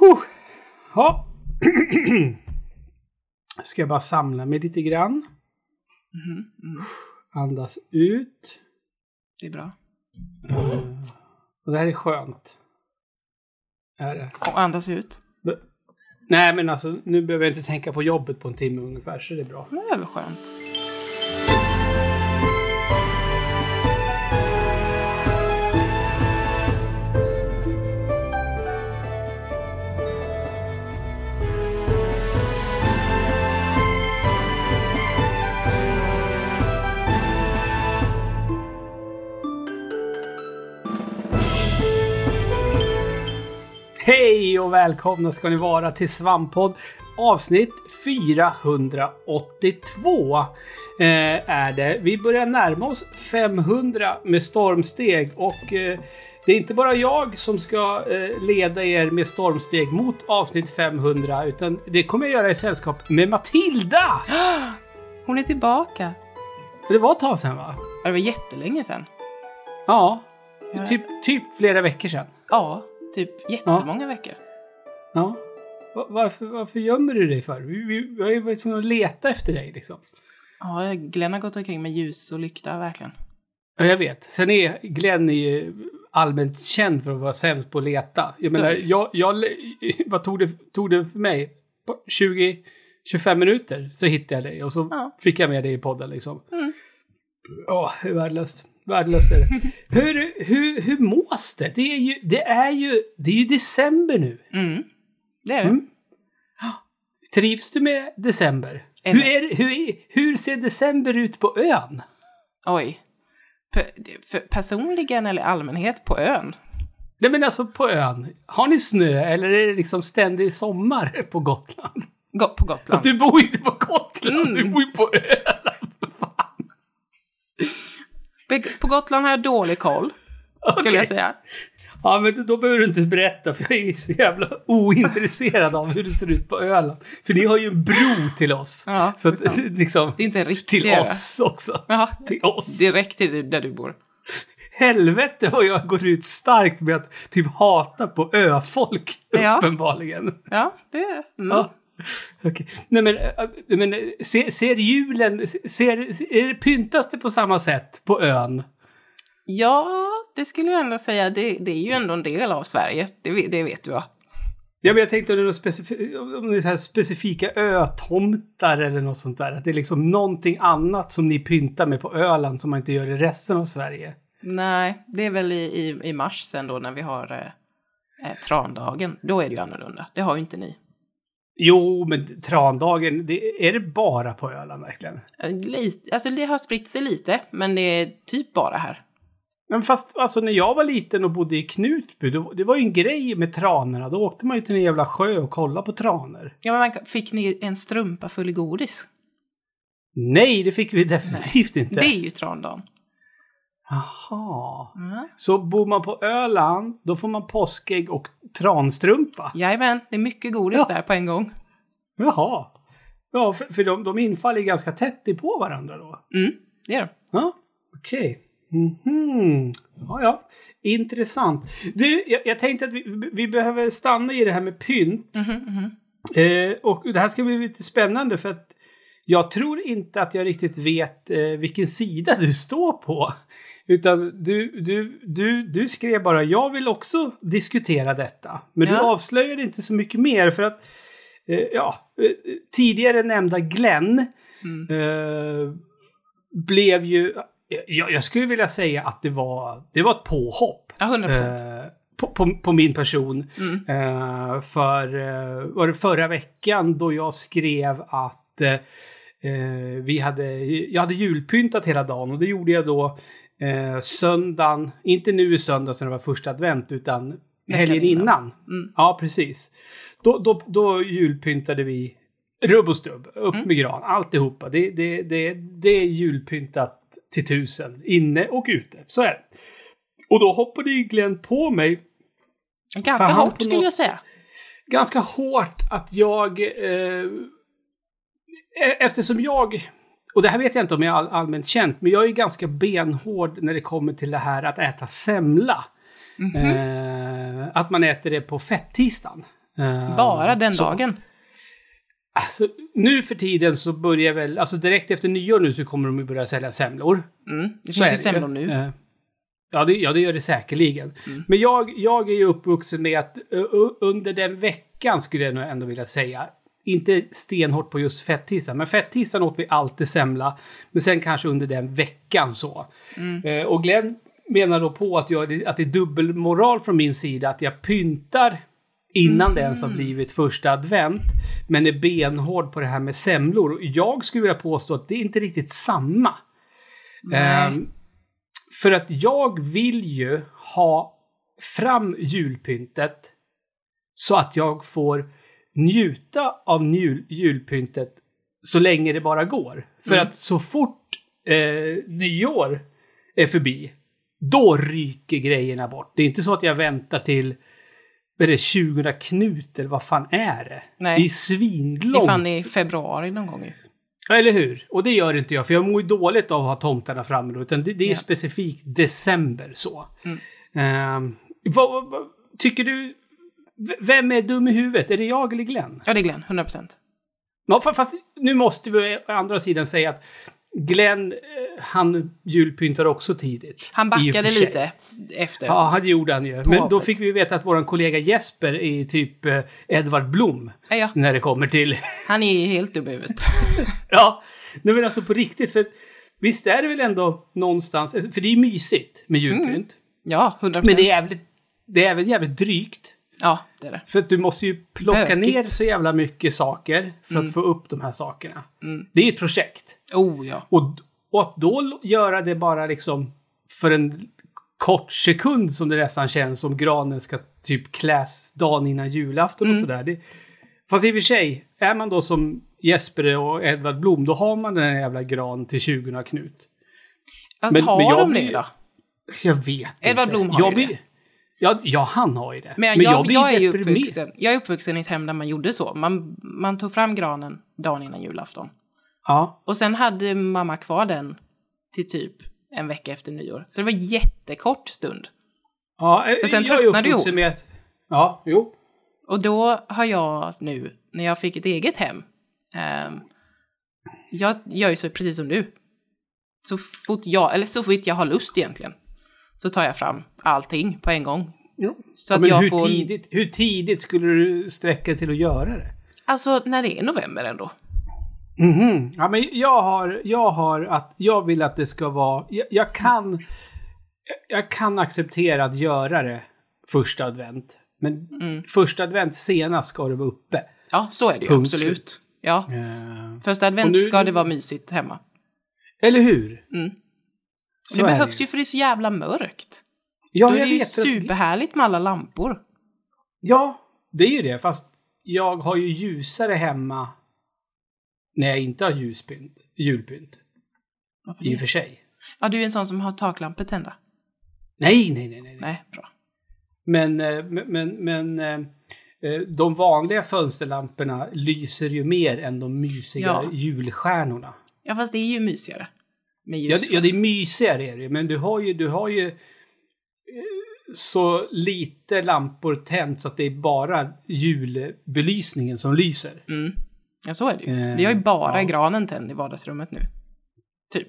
Huh. Ja. Ska jag bara samla mig lite grann. Mhm, mm. Andas ut. Det är bra. Eh, Och det här är skönt. Är det. Och andas ut. Be- Nej, men alltså nu behöver jag inte tänka på jobbet på en timme ungefär, så det är bra. Det är väl skönt. Hej och välkomna ska ni vara till Svamppodd avsnitt 482 eh, är det. Vi börjar närma oss 500 med stormsteg och eh, det är inte bara jag som ska eh, leda er med stormsteg mot avsnitt 500 utan det kommer jag göra i sällskap med Matilda! Hon är tillbaka. Det var ett tag sedan va? Ja, Det var jättelänge sedan. Ja, Ja. typ, typ flera veckor sedan. Ja, typ jättemånga veckor. Ja. Va- Varför, varför gömmer du dig för? Vi, vi, vi har ju varit tvungna att leta efter dig liksom. Ja, Glenn har gått omkring med ljus och lykta verkligen. Ja, jag vet. Sen är Glenn är ju allmänt känd för att vara sämst på att leta. Jag menar, jag, jag, vad tog det, tog det för mig? På 20, 25 minuter så hittade jag dig och så Ja. fick jag med dig i podden liksom. Mm. Ja, det är värdelöst. Värdelöst är det. hur, hur, hur mås det? Det är ju, det är ju, det är ju december nu. Mm. Det är det. Mm. Trivs du med december? Är Hur, är, hur, hur ser december ut på ön? Oj. Personligen eller allmänhet på ön? Nej men alltså på ön. Har ni snö eller är det liksom ständig sommar på Gotland? Gå- på Gotland. Fast du bor inte på Gotland, Mm. du bor ju på Öland. Fan. På Gotland har jag dålig koll, skulle Okej. jag säga. Ja men då behöver du inte berätta för jag är så jävla ointresserad av hur det ser ut på Öland. För ni har ju en bro till oss. Ja, så det är att, sant. liksom, Det är inte riktigt till oss också. Ja, Till oss. direkt till där du bor. Helvete vad jag går ut starkt med att typ hata på öfolk. Ja. Uppenbarligen. Ja, det... Mm. Ja. Okej. Nej men, äh, men äh, ser, ser julen, ser, pyntas det på samma sätt på ön? Ja, det skulle jag ändå säga. Det, det är ju ändå en del av Sverige. Det, vet- det vet du va? Ja, men jag tänkte om det är, specif- om det är så här specifika ötomtar eller något sånt där. Att det är liksom någonting annat som ni pyntar med på Öland som man inte gör i resten av Sverige. Nej, det är väl i, i, i mars sen då när vi har eh, eh, trandagen. Då är det ju annorlunda. Det har ju inte ni. Jo, men trandagen, det, är det bara på Öland verkligen? Eh, Lite, alltså det har spritt sig lite, men det är typ bara här. Men fast alltså när jag var liten och bodde i Knutby, då, det var ju en grej med tranorna. Då åkte man ju till en jävla sjö och kollade på tranor. Ja, men man, fick ni en strumpa full godis? Nej, det fick vi definitivt inte. Det är ju trandagen. Jaha. Mm. Så bor man på Öland, då får man påskägg och transtrumpa? Jajamän, det är mycket godis Ja. där på en gång. Jaha. Ja, för, för de, de infaller ganska tätt på varandra då? Mm, det är det. Ja, okej. Mhm. Ja, ja. Intressant. Du, jag, jag tänkte att vi, vi behöver stanna i det här med pynt. Mhm, mhm. Eh, och det här ska bli lite spännande för att jag tror inte att jag riktigt vet eh, vilken sida du står på. Utan du, du, du, du skrev bara jag vill också diskutera detta. Men du Ja. avslöjade inte så mycket mer för att eh, ja, eh, tidigare nämnda Glenn Mm. eh, blev ju... Jag, jag skulle vilja säga att det var, det var ett påhopp. Ja, 100 procent. Eh, på, på, på min person. Mm. Eh, för eh, var det förra veckan då jag skrev att eh, vi hade, jag hade julpyntat hela dagen och det gjorde jag då eh, söndagen, inte nu i söndags när det var första advent utan helgen innan. innan. Mm. Ja, precis. Då, då, då julpyntade vi rubb och stubb, upp Mm. med gran, alltihopa. Det, det, det, det är julpyntat till tusen, inne och ute. Så är det. Och då hoppade ju Glenn på mig Ganska hårt skulle jag säga. ganska hårt att jag... Eh, e- eftersom jag... Och det här vet jag inte om jag är all, allmänt känt, men jag är ganska benhård när det kommer till det här att äta semla. Mhm. Eh, att man äter det på fettisdagen. Eh, Bara den så- dagen. Alltså, nu för tiden så börjar väl, alltså direkt efter nyår nu så kommer de ju börja sälja semlor. Mm. Det finns ju semlor nu. Eh, Ja det, ja, det gör det säkerligen. Mm. Men jag, jag är ju uppvuxen med att uh, under den veckan skulle jag nog ändå vilja säga, inte stenhårt på just fettisdagen, men fettisdagen åt vi alltid semla. Men sen kanske under den veckan så. Mm. Eh, och Glenn menar då på att, jag, att det är dubbelmoral från min sida, att jag pyntar innan det ens har blivit första advent, men är benhård på det här med semlor. Och Jag skulle vilja påstå att det är inte riktigt samma. Ehm, för att jag vill ju ha fram julpyntet så att jag får njuta av jul, julpyntet så länge det bara går. För Mm. att så fort eh, nyår är förbi, då ryker grejerna bort. Det är inte så att jag väntar till vad är det, 20 Knut eller vad fan är det? Nej. Det är Det svinlångt. är fan i februari någon gång ju. Ja, eller hur? Och det gör inte jag, för jag mår ju dåligt av att ha tomtarna framme då, utan det, det är Ja. specifikt december så. Mm. Vad, vad, vad, tycker du... Vem är dum i huvudet? Är det jag eller Glenn? Ja, det är Glenn. 100 procent. Fast nu måste vi å andra sidan säga att Glenn, eh, han julpyntar också tidigt. Han backade lite efter. Ja, det gjorde han ju. Men då hoppet. fick vi veta att våran kollega Jesper är typ eh, Edvard Blom Ja, ja. när det kommer till Han är ju helt dum i huvudet. Ja, nej men alltså på riktigt. För visst är det väl ändå någonstans, för det är mysigt med julpynt. Ja, 100 Men procent. det är, jävligt, det är även jävligt drygt. Ja, det är det. För att du måste ju plocka Bökigt. ner så jävla mycket saker för Mm. att få upp de här sakerna. Det är ett projekt. Oh, ja. Och, och att då göra det bara liksom för en kort sekund som det nästan känns som granen ska typ kläs dagen innan julafton och Mm. sådär. Det, fast i och för sig, är man då som Jesper och Edvard Blom, då har man den här jävla gran till 20 Knut. Fast Men- har men jag de det då? Jag vet Edvard inte. Blom har jag ju blir, det. Ja, ja, han har ju det. Men, jag, blir jag, är deprimerad. uppvuxen, jag är uppvuxen i ett hem där man gjorde så. Man, man tog fram granen dagen innan julafton. Ja. Och sen hade mamma kvar den till typ en vecka efter nyår. Så det var jättekort stund. ja eh, Men sen jag är uppvuxen med att... Ja, jo. Och då har jag nu, när jag fick ett eget hem, ehm, jag gör ju så precis som du. Så fort jag, eller så fort jag har lust egentligen, så tar jag fram allting på en gång. jo. Så Ja, att men jag hur, får... tidigt, hur tidigt skulle du sträcka till att göra det? Alltså när det är november ändå. Mhm. Ja, men jag har, jag har att, jag vill att det ska vara, jag, jag kan, jag kan acceptera att göra det första advent. Men Mm. första advent senast ska det vara uppe. Ja, så är det ju Punkt absolut. slut. Ja, Eh, första advent nu- ska det vara mysigt hemma. eller hur? Mm. Så det är behövs ju för det är så jävla mörkt. Ja, Då är jag det ju vet. att- superhärligt med alla lampor. Ja, det är ju det. Fast jag har ju ljusare hemma när jag inte har ljuspynt, julpynt. Varför I och det? för sig. Ja, du är en sån som har taklampor tända. Nej, nej, nej, nej. nej. Bra. Men, eh, men, men, men eh, eh, de vanliga fönsterlamporna lyser ju mer än de mysiga Ja. julstjärnorna. Ja, fast det är ju mysigare. Med ljus. Ja, det- ja, det är mysigare är det, men du har ju, du har ju eh, så lite lampor tänt så att det är bara julbelysningen som lyser. Mm. Ja, så är det ju. Eh, Vi har ju bara ja. granen tänd i vardagsrummet nu. Typ.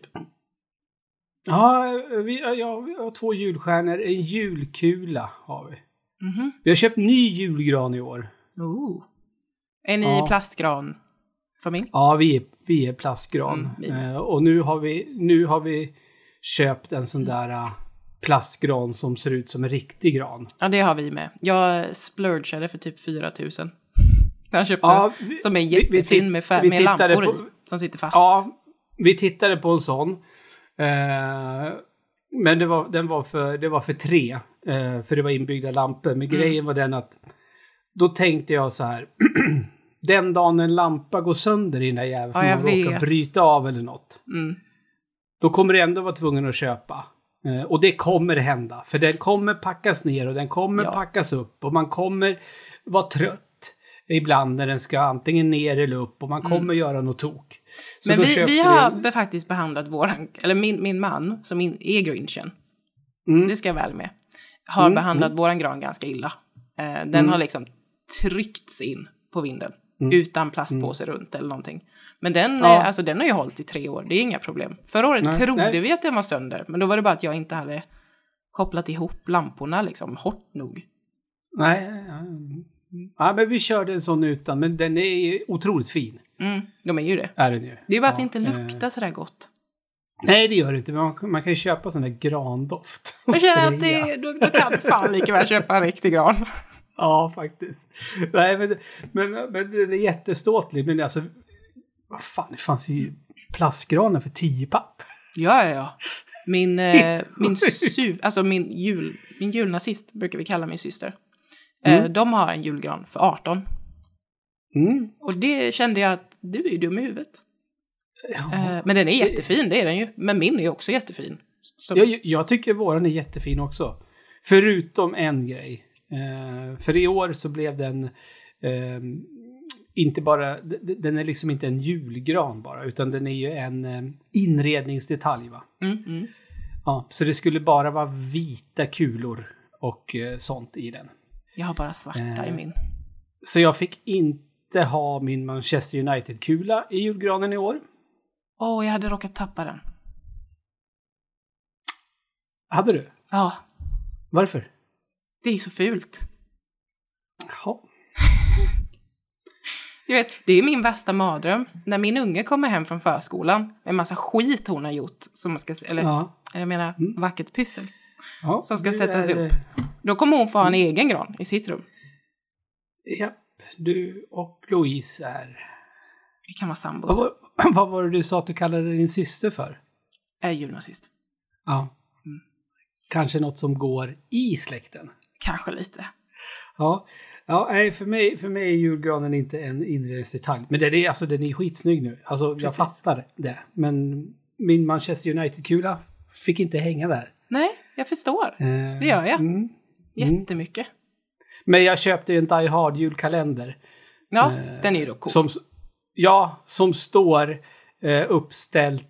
Ja, vi, ja, vi har två julstjärnor, en julkula har vi. Mhm. Vi har köpt ny julgran i år. Oh. Är ni Ja. Plastgranfamilj? Ja, vi är, vi är plastgran. Mm, eh, och nu har, vi, nu har vi köpt en sån där eh, plastgran som ser ut som en riktig gran. Ja, det har vi med. Jag splurgade för typ 4 000. Jag köpte Ja, vi- som är jättefin med, fär- med lampor på- i. Som sitter fast. Ja, vi tittade på en sån. Eh, men det var, den var för, det var för tre. Eh, för det var inbyggda lampor. Men Mm. grejen var den att då tänkte jag så här. den dagen en lampa går sönder i den där jäveln för Ja, jag man råkar vet. bryta av eller något. Mm. Då kommer det ändå vara tvungen att köpa. Eh, och det kommer hända. För den kommer packas ner och den kommer Ja. packas upp. Och man kommer vara trött ibland när den ska antingen ner eller upp. Och man kommer göra något tok. Så Mm. Men vi, vi har be- faktiskt behandlat våran, eller min, min man som är grinchen, Mm. det ska jag väl med, har Mm, behandlat våran gran ganska illa. Eh, den Mm. har liksom tryckts in på vinden. Mm. Utan plastpåse runt eller någonting. Men den, Ja. eh, alltså, den har ju hållit i tre år, det är inga problem. Förra året Nej, trodde nej. vi att den var sönder, men då var det bara att jag inte hade kopplat ihop lamporna liksom hårt nog. Nej, ja, mm. ja, men vi körde en sån utan, men den är ju otroligt fin. Mm, de är ju det. Är den ju. Det är bara att Ja, det inte eh, luktar sådär gott. Nej, det gör det inte. Man, man kan ju köpa sån där grandoft. Jag känner att det, då, då kan fan lika väl köpa en riktig gran. Ja, faktiskt. Nej, men, men, men den är jätteståtlig. Men alltså, vad fan, det fanns ju plastgranar för 10 papp. Ja, ja, ja. Min, eh, min, su, alltså min, jul, min julnazist brukar vi kalla min syster. Mm. Eh, de har en julgran för 18. Mm. Och det kände jag att du är ju dum i huvudet. Ja. Eh, men den är jättefin, det är den ju. Men min är också jättefin. Så, Jag, jag tycker våran är jättefin också. Förutom en grej. Eh, för i år så blev den eh, inte bara, den är liksom inte en julgran bara, utan den är ju en eh, inredningsdetalj va. mm, mm. Ja, så det skulle bara vara vita kulor och eh, sånt i den. Jag har bara svarta i Eh. min. Så jag fick inte ha min Manchester United-kula i julgranen i år. Åh, jag hade råkat tappa den. Hade du? Ja, Varför? Det är så fult. Jaha. Du vet, det är min värsta mardröm. När min unge kommer hem från förskolan, en massa skit hon har gjort, som ska, eller Ja. jag menar Mm. vackert pyssel. ja. Som ska sättas är, upp. Då kommer hon få ha en egen gran i sitt rum. Ja, du och Louise är... Vi kan vara sambos. Vad var, vad var det du sa att du kallade din syster för? Är julnazist. Ja. Mm. Kanske något som går i släkten. Kanske lite. Ja. Ja, nej, för mig, för mig är julgranen inte en inredningsdetalj. Men den är, alltså, den är skitsnygg nu. Alltså, jag fattar det. Men min Manchester United-kula fick inte hänga där. Nej, jag förstår. Eh, Det gör jag. Mm. Jättemycket. Men jag köpte ju en Die Hard julkalender. Ja, Eh, den är ju då cool. Som, ja, som står eh, uppställt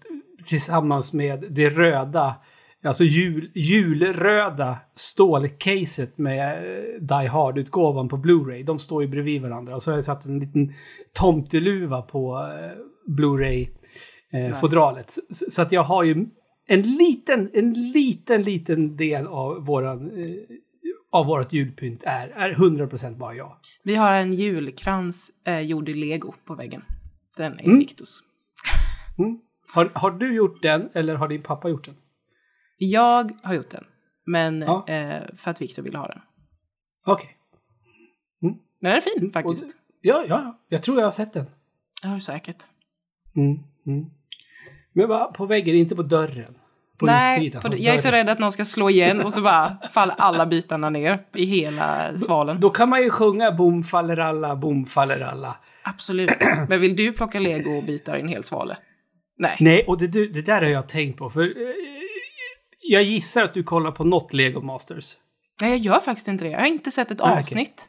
tillsammans med det röda, alltså jul, julröda stålcaset med eh, Die Hard-utgåvan på Blu-ray. De står ju bredvid varandra. Och så har jag satt en liten tomteluva på eh, Blu-ray-fodralet. Så, så att jag har ju en liten, en liten, liten del av våran eh, av vårt julpynt är, är 100% bara jag. Vi har en julkrans eh, gjord i lego på väggen. Den är Mm. Victus. Mm. Har, har du gjort den eller har din pappa gjort den? Jag har gjort den. Men Ja. eh, för att Victor ville ha den. Okej. Men den är fin faktiskt. Och- Ja, ja, jag tror jag har sett den. Du säkert. Mm. Mm. Men va, på väggen, inte på dörren? På Nej, utsidan? på, jag är så dörren. rädd att någon ska slå igen och så bara faller alla bitarna ner i hela svalen. Då kan man ju sjunga Bom faller alla, bom faller alla. Absolut. Men vill du plocka lego-bitar i en hel svale? Nej. Nej, och det, det där har jag tänkt på. För eh, jag gissar att du kollar på något Lego Masters. Nej, jag gör faktiskt inte det. Jag har inte sett ett Ah, avsnitt.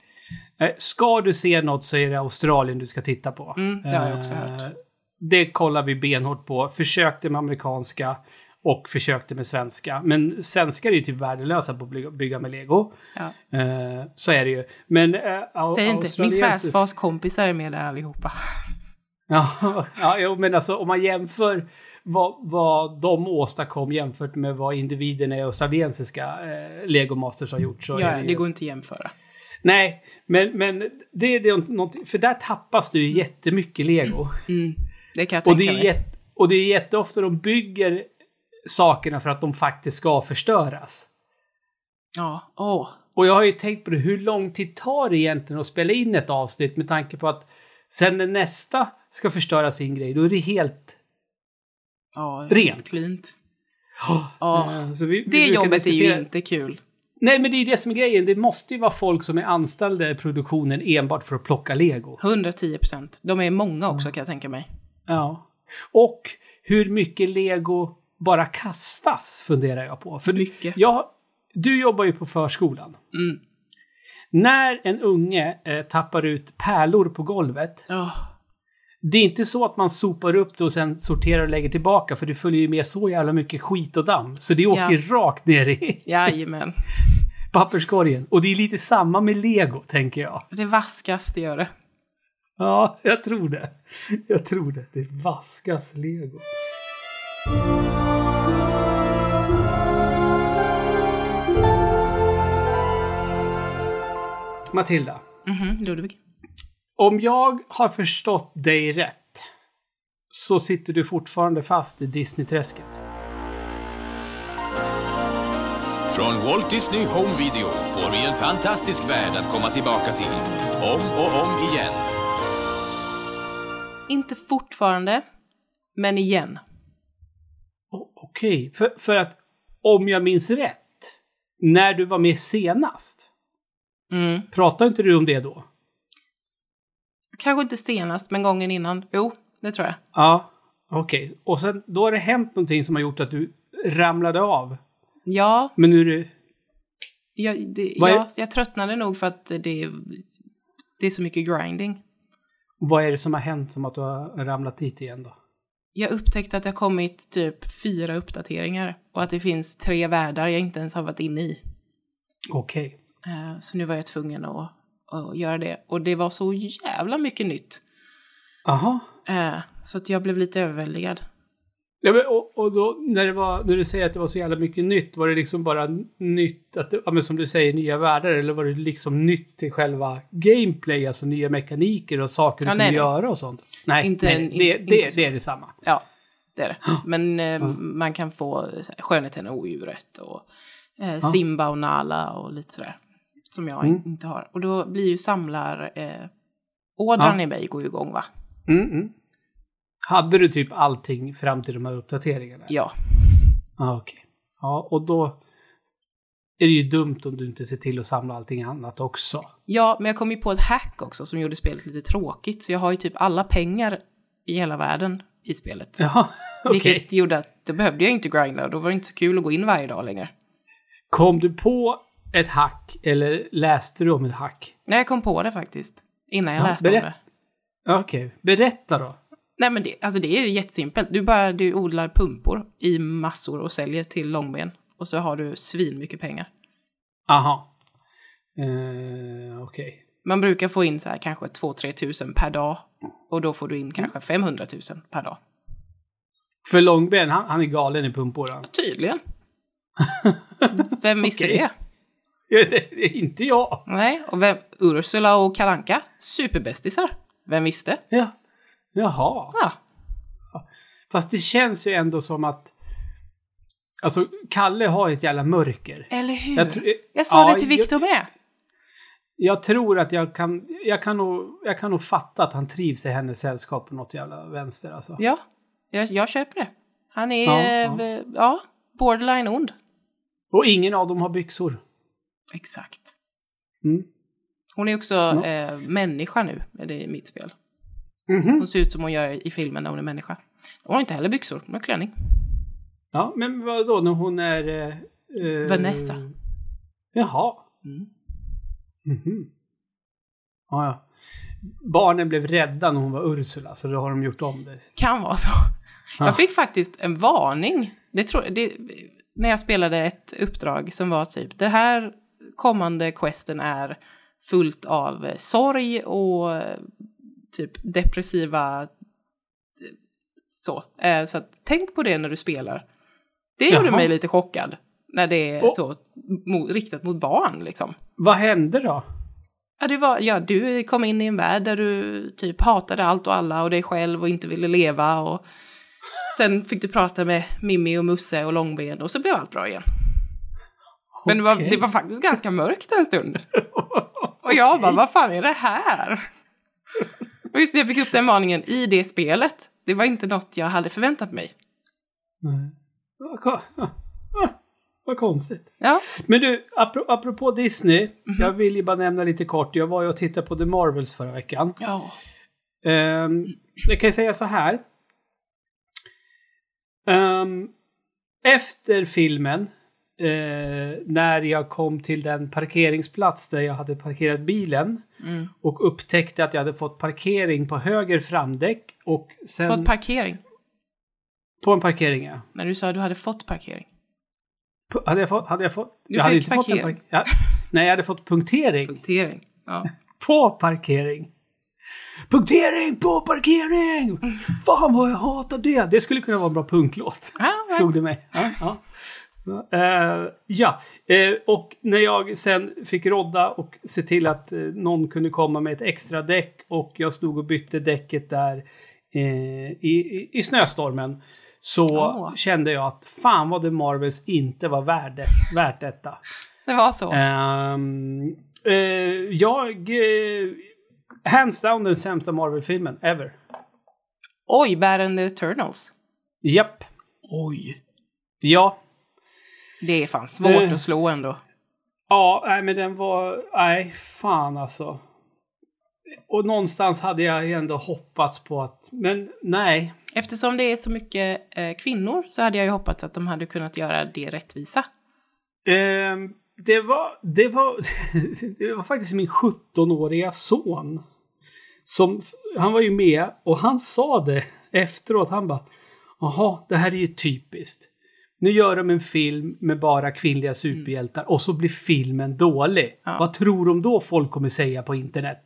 Eh, Ska du se något så är det Australien du ska titta på. Mm, det har jag också Eh, hört. Det kollar vi benhårt på. Försökte med amerikanska och försökte med svenska. Men svenskar är ju typ värdelösa på att bygga- med lego. Ja. Eh, så är det ju. Men... Uh, Säg inte, min svärfars kompisar är med där allihopa. Ja, ja jo, men alltså om man jämför vad, vad de åstadkom jämfört med vad individerna i australiensiska eh, Lego Masters har gjort så är Ja, det, det går inte att jämföra. Nej, men, men det är det något, för där tappas det ju jättemycket lego. Mm, det kan jag Och tänka det, är mig. jätte, och det är jätteofta de bygger sakerna för att de faktiskt ska förstöras. Ja, åh. Och jag har ju tänkt på det, hur lång tid tar det egentligen att spela in ett avsnitt med tanke på att sen när nästa ska förstöra sin grej, då är det helt... Ja, Rent. Klint. Ja. Ja. Så vi, vi Det brukar jobbet är ju diskutera- inte kul. Nej, men det är det som är grejen. Det måste ju vara folk som är anställda i produktionen enbart för att plocka lego. 110 procent. De är många också kan jag tänka mig. Ja. Och hur mycket lego bara kastas, funderar jag på. För Mycket. jag, du jobbar ju på förskolan. Mm. När en unge eh, tappar ut pärlor på golvet, Ja, det är inte så att man sopar upp det och sen sorterar och lägger tillbaka, för det följer ju med så jävla mycket skit och damm. Så det åker Ja. rakt ner i... jajamän. papperskorgen. Och det är lite samma med lego, tänker jag. Det vaskas, det gör det. Ja, jag tror det. Jag tror det. Det vaskas lego. Matilda, Mhm, Ludvig. Om jag har förstått dig rätt så sitter du fortfarande fast i Disney-träsket. Från Walt Disney Home Video får vi en fantastisk värld att komma tillbaka till. Om och om igen. Inte fortfarande, men igen. O- Okej, för, för att om jag minns rätt, när du var med senast, Mm. pratade inte du om det då? Kanske inte senast, men gången innan. Jo, det tror jag. Ja, okej. Och sen, då har det hänt någonting som har gjort att du ramlade av. Ja, Men nu är det... jag, det, är- ja, jag tröttnade nog för att det, det är så mycket grinding. Vad är det som har hänt som att du har ramlat dit igen då? Jag upptäckte att det har kommit typ fyra uppdateringar och att det finns tre världar jag inte ens har varit inne i. Okej. Eh, Så nu var jag tvungen att, att göra det. Och det var så jävla mycket nytt. Aha. Eh, Så att jag blev lite överväldigad. Ja, men, och, och då när, var, när du säger att det var så jävla mycket nytt, var det liksom bara nytt, att det, ja, som du säger, nya världar, eller var det liksom nytt till själva gameplay, alltså nya mekaniker och saker Ja, du nej, kunde nej. göra och sånt? Nej, Inte nej, en- det, in- det, inte det är detsamma. Ja, det är det. Men eh, man kan få Skönheten och odjuret och eh, Simba och Nala och lite sådär. Som jag Mm. inte har. Och då blir ju samlar... Eh, ådran Ja. i mig går ju igång va? Mm, mm. Hade du typ allting fram till de här uppdateringarna? Ja. Ah, okej. Ja, och då är det ju dumt om du inte ser till att samla allting annat också. Ja, men jag kom ju på ett hack också som gjorde spelet lite tråkigt. Så jag har ju typ alla pengar i hela världen i spelet. Jaha, okej. Vilket gjorde att det behövde jag inte grinda och då var det inte så kul att gå in varje dag längre. Kom du på ett hack eller läste du om ett hack? Nej, jag kom på det faktiskt. Innan jag Ja, läste berätt- om det. Okej, berätta då. Nej men det, alltså det är jättesimpelt. Du bara du odlar pumpor i massor och säljer till långben. Och så har du svin mycket pengar. Aha. Eh, Okej. Man brukar få in så här kanske 2-3 tusen per dag. Och då får du in kanske 500 000 per dag. För Långben, han, han är galen i pumpor han. Tydligen. Vem visste Okej. det? Inte jag. Nej, och vem, Ursula och Kalanka superbästisar. Vem visste? Ja. Jaha. Ja, Fast det känns ju ändå som att... Alltså, Kalle har ett jävla mörker. eller hur? Jag, Jag, sa Ja, det till Viktor med. Jag tror att jag kan... Jag kan, nog, jag kan nog fatta att han trivs i hennes sällskap på något jävla vänster alltså. Ja, jag, jag köper det. Han är, Ja, ja, ja. ja borderline ond. Och ingen av dem har byxor. Exakt. Mm. Hon är också Ja. eh, människa nu, är det i mitt spel. Mhm. Hon ser ut som hon gör i filmen när hon är människa. Hon har inte heller byxor, hon har klänning. Ja, men vad då när hon är... Eh, eh, Vanessa. Jaha. Mm. Mhm. Ja, ja. Barnen blev rädda när hon var Ursula, så då har de gjort om det. Kan vara så. Ja. Jag fick faktiskt en varning. Det tror, det, när jag spelade ett uppdrag som var typ, det här kommande questen är fullt av eh, sorg och eh, typ depressiva... eh, Så. Så att, tänk på det när du spelar. Det gjorde Jaha. mig lite chockad. När det är Och- så mo, riktat mot barn liksom. Vad hände då? Ja, det var, ja, du kom in i en värld där du typ hatade allt och alla och dig själv och inte ville leva och sen fick du prata med Mimmi och Musse och Långben och så blev allt bra igen. Men det var, det var faktiskt ganska mörkt en stund. Och jag bara, vad fan är det här? Och just det, jag fick upp den varningen i det spelet. Det var inte något jag hade förväntat mig. Nej. Vad, ah, vad konstigt. Ja, Men du, apro- apropå Disney. Mhm. Jag vill ju bara nämna lite kort. Jag var ju och tittade på The Marvels förra veckan. ja. Um, jag kan ju säga så här. Ehm, efter filmen, eh, när jag kom till den parkeringsplats där jag hade parkerat bilen Mm. och upptäckte att jag hade fått parkering på höger framdäck och sen... Fått parkering. på en parkering, ja. När du sa att du hade fått parkering. Pu- Hade jag fått... Hade jag fått Du jag hade inte fått en parkering. Nej, jag hade fått punktering Punktering. Ja. på parkering. Punktering på parkering! Fan vad jag hatar det! Det skulle kunna vara en bra punktlåt. Ja, men- Slog det mig. Ja, ja. Eh, ja, Eh, och när jag sen fick rodda och se till att eh, någon kunde komma med ett extra däck och jag stod och bytte däcket där i, i, snöstormen så Åh. kände jag att fan vad The Marvels inte var värde, värt detta. Det var så. Ehm, eh, jag... hands down den sämsta Marvel-filmen ever. Oj, Bad and the Eternals. Japp. Oj. Ja. Det är fan svårt Eh. att slå ändå. Ja, nej men den var... Nej, fan alltså. Och någonstans hade jag ändå hoppats på att... Men nej. Eftersom det är så mycket eh, kvinnor så hade jag ju hoppats att de hade kunnat göra det rättvisa. Ehm, det var... Det var... det var faktiskt min 17-åriga son. Som... Han var ju med och han sa det efteråt. Han bara... Jaha, det här är ju typiskt. Nu gör de en film med bara kvinnliga superhjältar och så blir filmen dålig. Ja. Vad tror de då folk kommer säga på internet?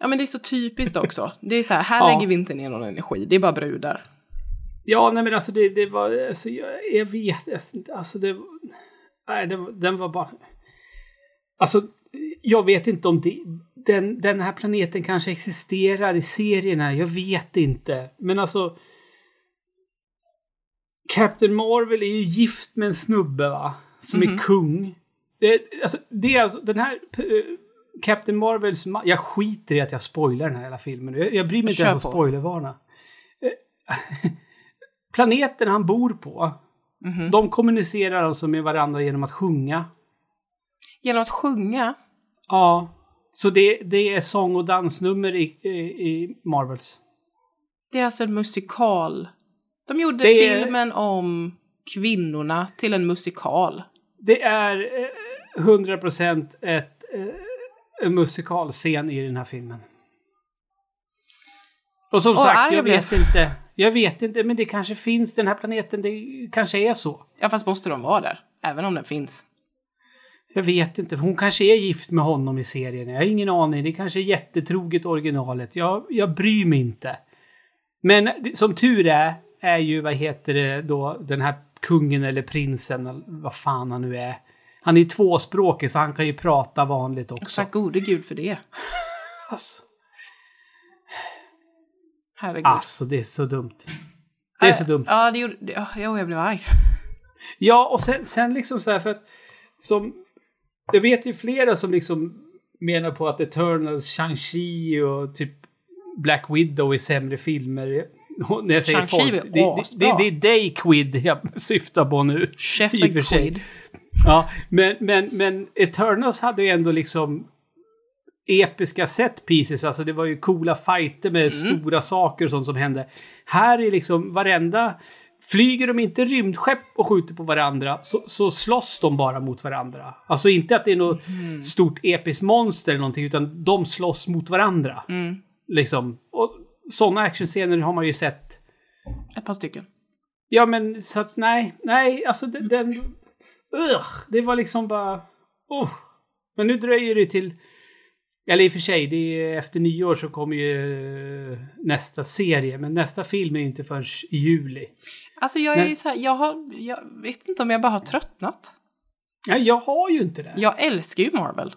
Ja, men det är så typiskt också. Det är så här, här Ja. lägger vi inte ner någon energi. Det är bara brudar. Ja, nej men alltså det, det var, alltså jag, jag vet inte, alltså det, nej det, den var bara, alltså jag vet inte om det, den, den här planeten kanske existerar i serierna, jag vet inte. Men alltså, Captain Marvel är ju gift med en snubbe va? Som Mhm. är kung. Det, alltså, det är alltså, den här eh, Captain Marvels, ma- jag skiter i att jag spoilar den här hela filmen. Jag, jag bryr mig inte Kör ens om spoilervarna. Eh, Planeten han bor på, Mhm. de kommunicerar alltså med varandra genom att sjunga. Genom att sjunga. Ja. Så det, det är sång och dansnummer i, i, i Marvels. Det är alltså en musikal. De gjorde Det filmen om kvinnorna till en musikal. Det är eh, 100% ett, eh, en musikalscen i den här filmen. Och som Åh, sagt, jag vet inte. Jag vet inte, men det kanske finns, den här planeten, det kanske är så. Ja, fast måste de vara där? Även om den finns. Jag vet inte, hon kanske är gift med honom i serien. Jag har ingen aning. Det kanske är jättetroget originalet. Jag, jag bryr mig inte. Men som tur är, är ju, vad heter det då, den här kungen eller prinsen, vad fan han nu är. Han är ju tvåspråkig så han kan ju prata vanligt också. Tack gode gud för det. Alltså, Herregud. alltså, det är så dumt. Det är så dumt. Ja, det gjorde... Ja, jag blev arg. Ja, och sen, sen liksom så här för att som... Jag vet ju flera som liksom menar på att Eternals, Shang-Chi och typ Black Widow är sämre filmer. När jag säger folk, det, det, det, är dig Quid jag syftar på nu. Chef I och för and sig. Quid. Ja, men, men, men Eternals hade ju ändå liksom episka set pieces, alltså det var ju coola fighter med stora saker och sånt som hände. Här är liksom varenda... Flyger de inte rymdskepp och skjuter på varandra så, så slåss de bara mot varandra. Alltså inte att det är något stort episkt monster eller någonting utan de slåss mot varandra. Mm. Liksom. Och sådana actionscener har man ju sett Ett par stycken. Ja, men så att nej, nej, alltså den... den ugh, det var liksom bara... Oh. Men nu dröjer det till... Eller i och för sig, det är, efter nyår så kommer ju eh, nästa serie. Men nästa film är ju inte förrän i juli. Alltså jag är Men- ju så här, jag har... Jag vet inte om jag bara har tröttnat. Ja, jag har ju inte det. Jag älskar ju Marvel.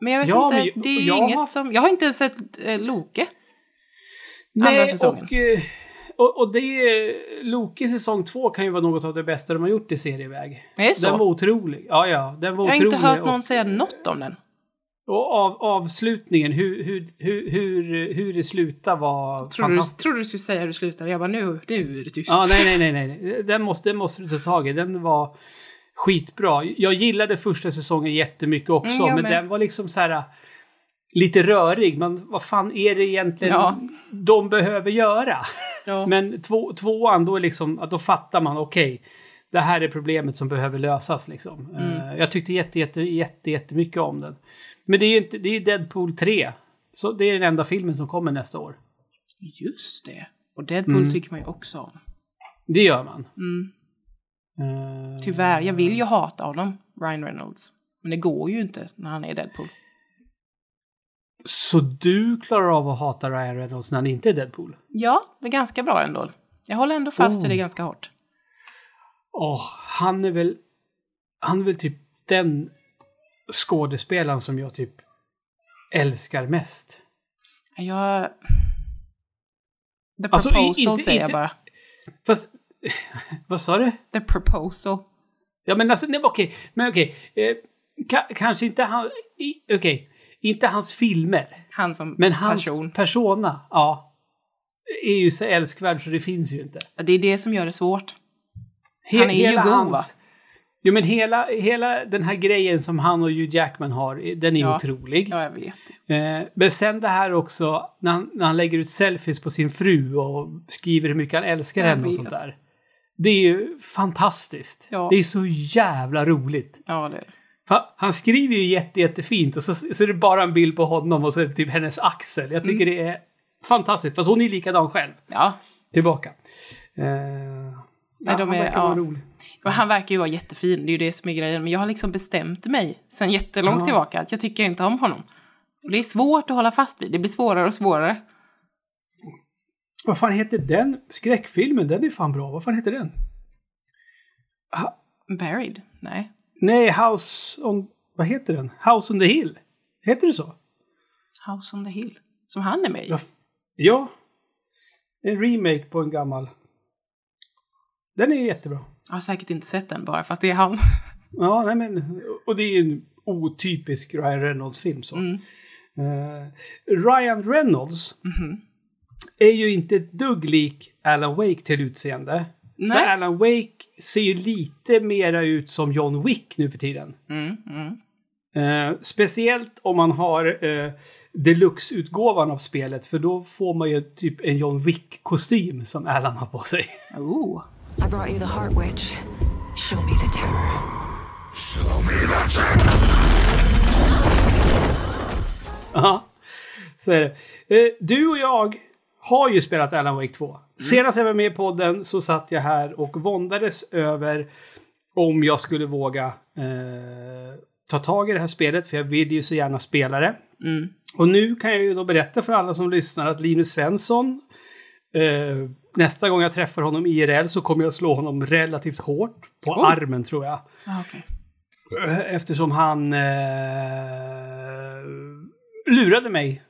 Men jag vet Ja, inte, men det är ju har inget haft- som... Jag har inte ens sett eh, Loke. Nej, andra säsongen. Och, eh, och, och det... Loki säsong två kan ju vara något av det bästa de har gjort i serieväg. Är det så? Den var otrolig. Ja, ja. Den var jag har otrolig. inte hört och- någon säga något om den. Och av, avslutningen, hur, hur, hur, hur, hur det slutar var Tror du, fantastiskt. tror du skulle säga hur det slutar? Jag bara, nu, nu är det tyst. Ja, nej, nej, nej, nej. Den måste, den måste du ta tag i. Den var skitbra. Jag gillade första säsongen jättemycket också, Mm, men med. den var liksom så här lite rörig. Men vad fan är det egentligen Ja. de behöver göra? Ja. Men två, tvåan, då, liksom, då fattar man, okej, det här är problemet som behöver lösas. Liksom. Mm. Eh, jag tyckte jätte, jätte, jätte, jättemycket om den. Men det är ju inte, det är Deadpool 3. Så det är den enda filmen som kommer nästa år. Just det. Och Deadpool Mm. tycker man ju också om. Det gör man. Mm. Eh, Tyvärr, jag vill ju hata honom, Ryan Reynolds. Men det går ju inte när han är Deadpool. Så du klarar av att hata Ryan Reynolds när han inte är Deadpool? Ja, det är ganska bra ändå. Jag håller ändå fast Oh. i det ganska hårt. Åh, han är väl... Han är väl typ den skådespelaren som jag typ älskar mest. Jag... The Alltså, proposal inte- säger jag inte- bara. Fast... Vad sa du? The proposal. Ja men alltså, nej, okej. Men okej. Eh, ka- kanske inte han... Okej. Inte hans filmer. Han som Men hans person. persona, ja. Är ju så älskvärd så det finns ju inte. Det är det som gör det svårt. He- Han är ju hela god, hans- va? Jo men hela, hela den här grejen som han och Hugh Jackman har, den är Ja. otrolig. Ja, jag vet. Eh, men sen det här också, när han, när han lägger ut selfies på sin fru och skriver hur mycket han älskar Jag henne och vet. sånt där. Det är ju fantastiskt. Ja. Det är så jävla roligt. Ja, det För Han skriver ju jätte, jättefint och så, så är det bara en bild på honom och så är det typ hennes axel. Jag tycker Mm. det är fantastiskt. Fast hon är likadan själv. Ja. Tillbaka. Eh, ja, de han är- verkar ja. vara rolig. Och han verkar ju vara jättefin, det är ju det som är grejen. Men jag har liksom bestämt mig sen jättelångt Ja. tillbaka att jag tycker inte om honom. Och det är svårt att hålla fast vid. Det blir svårare och svårare. Vad fan heter den skräckfilmen? Den är fan bra. Vad fan heter den? Buried? Nej. Nej, House on... Vad heter den? House on the Hill. Heter det så? House on the Hill. Som han är med i. Ja. En remake på en gammal. Den är jättebra. Jag har säkert inte sett den bara för att det är han. Ja, nej men... Och det är ju en otypisk Ryan Reynolds-film så. Mm. Eh, Ryan Reynolds Mhm. är ju inte ett dugg lik Alan Wake till utseende. Nej. Alan Wake ser ju lite mera ut som John Wick nu för tiden. Mm, mm. Eh, speciellt om man har eh, deluxe-utgåvan av spelet för då får man ju typ en John Wick-kostym som Alan har på sig. Oh. I brought you the Heart Witch. Show me the terror. Ja, så är det. Eh, du och jag har ju spelat Alan Wake 2. Senast jag var med i podden så satt jag här och våndades över om jag skulle våga eh, ta tag i det här spelet, för jag vill ju så gärna spela det. Mm. Och nu kan jag ju då berätta för alla som lyssnar att Linus Svensson, eh, nästa gång jag träffar honom IRL så kommer jag slå honom relativt hårt på Oj. armen tror jag. Ah, okej. Eh, Eftersom han eh, lurade mig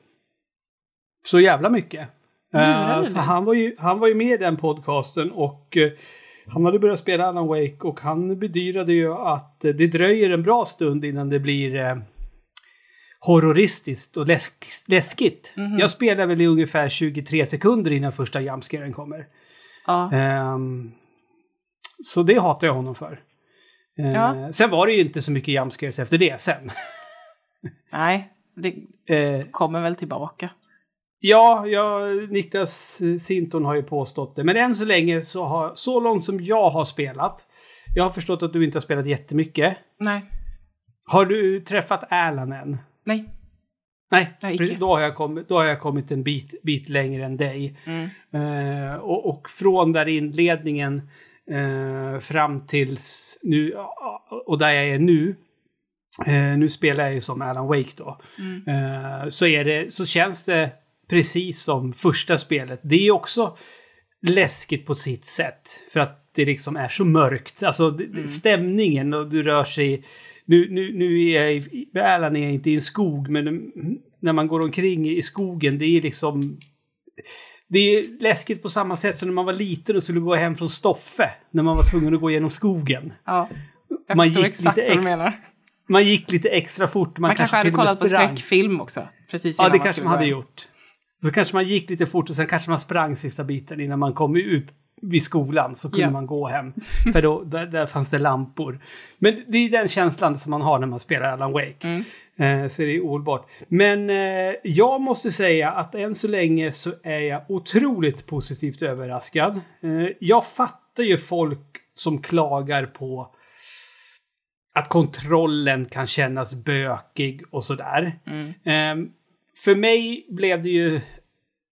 så jävla mycket. Eh, för han var, ju, han var ju med i den podcasten och eh, han hade börjat spela Alan Wake och han bedyrade ju att det dröjer en bra stund innan det blir eh, horroristiskt och läsk, läskigt. Mhm. Jag spelar väl i ungefär 23 sekunder innan första jumpscaren kommer. Ja. Ehm, så det hatar jag honom för. Eh, Ja. Sen var det ju inte så mycket jumpscares efter det sen. Nej, det kommer väl tillbaka. Ja, ja, Niklas Sinton har ju påstått det. Men än så länge så har, så långt som jag har spelat. Jag har förstått att du inte har spelat jättemycket. Nej. Har du träffat Alan än? Nej. Nej, precis, då, har jag kommit, då har jag kommit en bit, bit längre än dig. Mm. Eh, och, och från där inledningen eh, fram tills nu, och där jag är nu, nu spelar jag ju som Alan Wake då, Mm. så, är det, så känns det precis som första spelet. Det är också läskigt på sitt sätt, för att det liksom är så mörkt. Alltså Mm. stämningen och du rör sig nu, nu, nu är jag i, Alan är jag inte i en skog, men när man går omkring i skogen, det är liksom... Det är läskigt på samma sätt som när man var liten och skulle gå hem från Stoffe. När man var tvungen att gå genom skogen. Ja. Jag Man gick exakt lite vad du menar. Man gick lite extra fort. Man, Man kanske hade och med kollat på skräckfilm också. Precis Ja, det kanske man hade gjort. Så kanske man gick lite fort och sen kanske man sprang sista biten innan man kom ut vid skolan. Så kunde Ja. man gå hem. För då, där, där fanns det lampor. Men det är den känslan som man har när man spelar Alan Wake. Mm. Eh, så det är ohållbart. Men eh, jag måste säga att än så länge så är jag otroligt positivt överraskad. Eh, jag fattar ju folk som klagar på att kontrollen kan kännas bökig och sådär. Mm. Ehm, för mig blev det ju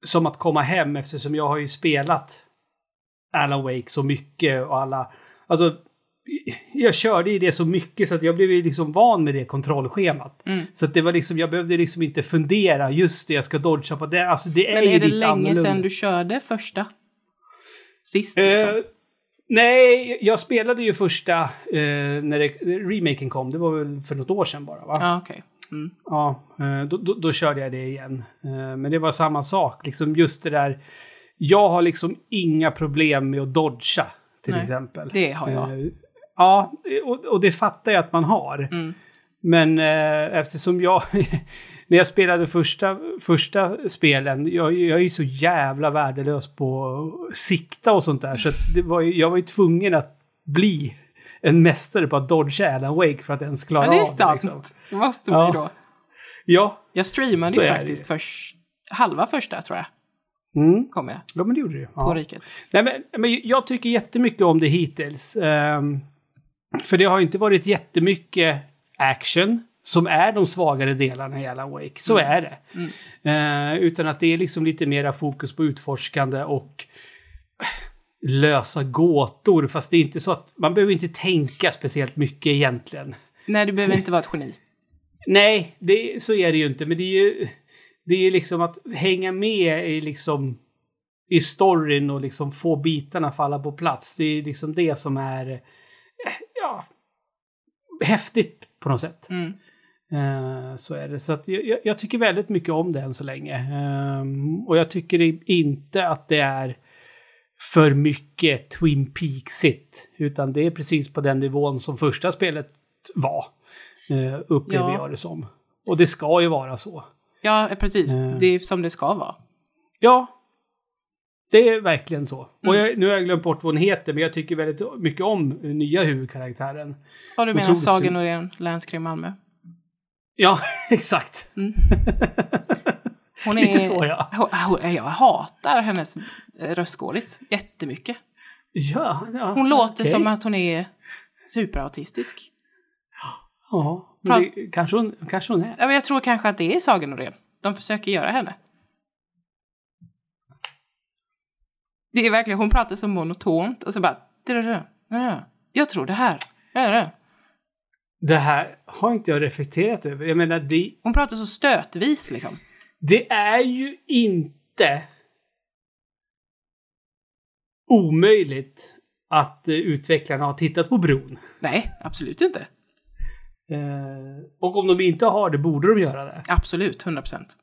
som att komma hem eftersom jag har ju spelat Alan Wake så mycket och alla... Alltså, jag körde i det så mycket så att jag blev liksom van med det kontrollschemat. Mm. Så att det var liksom, jag behövde liksom inte fundera, just det, jag ska dodga på det. Alltså det är Men ju är det lite länge sedan du körde första? Sist Eh, liksom? nej, jag spelade ju första eh, när det, remaken kom. Det var väl för något år sedan bara, va? Ja, okej. Mm. Ja, eh, då, då, då körde jag det igen. Eh, Men det var samma sak, liksom just det där. Jag har liksom inga problem med att dodga, till Nej, exempel. det har jag. Eh, Ja, och, och det fattar jag att man har. Mm. Men eh, eftersom jag, när jag spelade första, första spelen, jag, jag är ju så jävla värdelös på sikta och sånt där. Så det var, jag var ju tvungen att bli en mästare på att dodga Alan Wake för att ens klara Ja, det är av sant. det. Liksom. Det måste Ja. man ju då. Ja, Jag streamade ju faktiskt först, halva första tror jag, mm. kom jag, ja men det gjorde det ju. på Ja. riket. Nej, men, men jag tycker jättemycket om det hittills. Ehm, för det har inte varit jättemycket action som är de svagare delarna i Alan Wake. Så Mm. är det. Eh, utan att det är liksom lite mera fokus på utforskande och lösa gåtor. Fast det är inte så att man behöver inte tänka speciellt mycket egentligen. Nej, du behöver inte vara ett geni. Nej, det, så är det ju inte. Men det är ju det är liksom att hänga med i liksom i storyn och liksom få bitarna falla på plats. Det är liksom det som är ja, häftigt på något sätt. Mm. Eh, så är det. Så att jag, jag- tycker väldigt mycket om det än så länge. Ehm, och jag tycker inte att det är för mycket Twin Peaks-igt. Utan det är precis på den nivån som första spelet var. Uh, upplever Ja. jag det som. Och det ska ju vara så. Ja, precis. Eh. Det är som det ska vara. Ja. Det är verkligen så. Och Mm. jag, nu har jag glömt bort vad hon heter, men jag tycker väldigt mycket om eh, nya huvudkaraktären. Ja, du menar synd. Norén, Länskrim Malmö. Ja, exakt. Hon är... Lite så, ja. Hon, hon, jag hatar hennes eh, röstskådis jättemycket. Ja, ja Hon låter okej. som att hon är superautistisk. Ja, men det, kanske, hon, kanske hon är. Ja, men Jag tror kanske att det är Sagan Norén. De försöker göra henne. Det är verkligen, hon pratar så monotont och så bara... "Drrrr, drrrr. Jag tror det här. Drrrr." Det här har inte jag reflekterat över. Jag menar, det, Hon pratar så stötvis liksom. Det är ju inte omöjligt att eh, utvecklarna har tittat på bron. Nej, absolut inte. Eh, och om de inte har det borde de göra det. Absolut, 100 procent.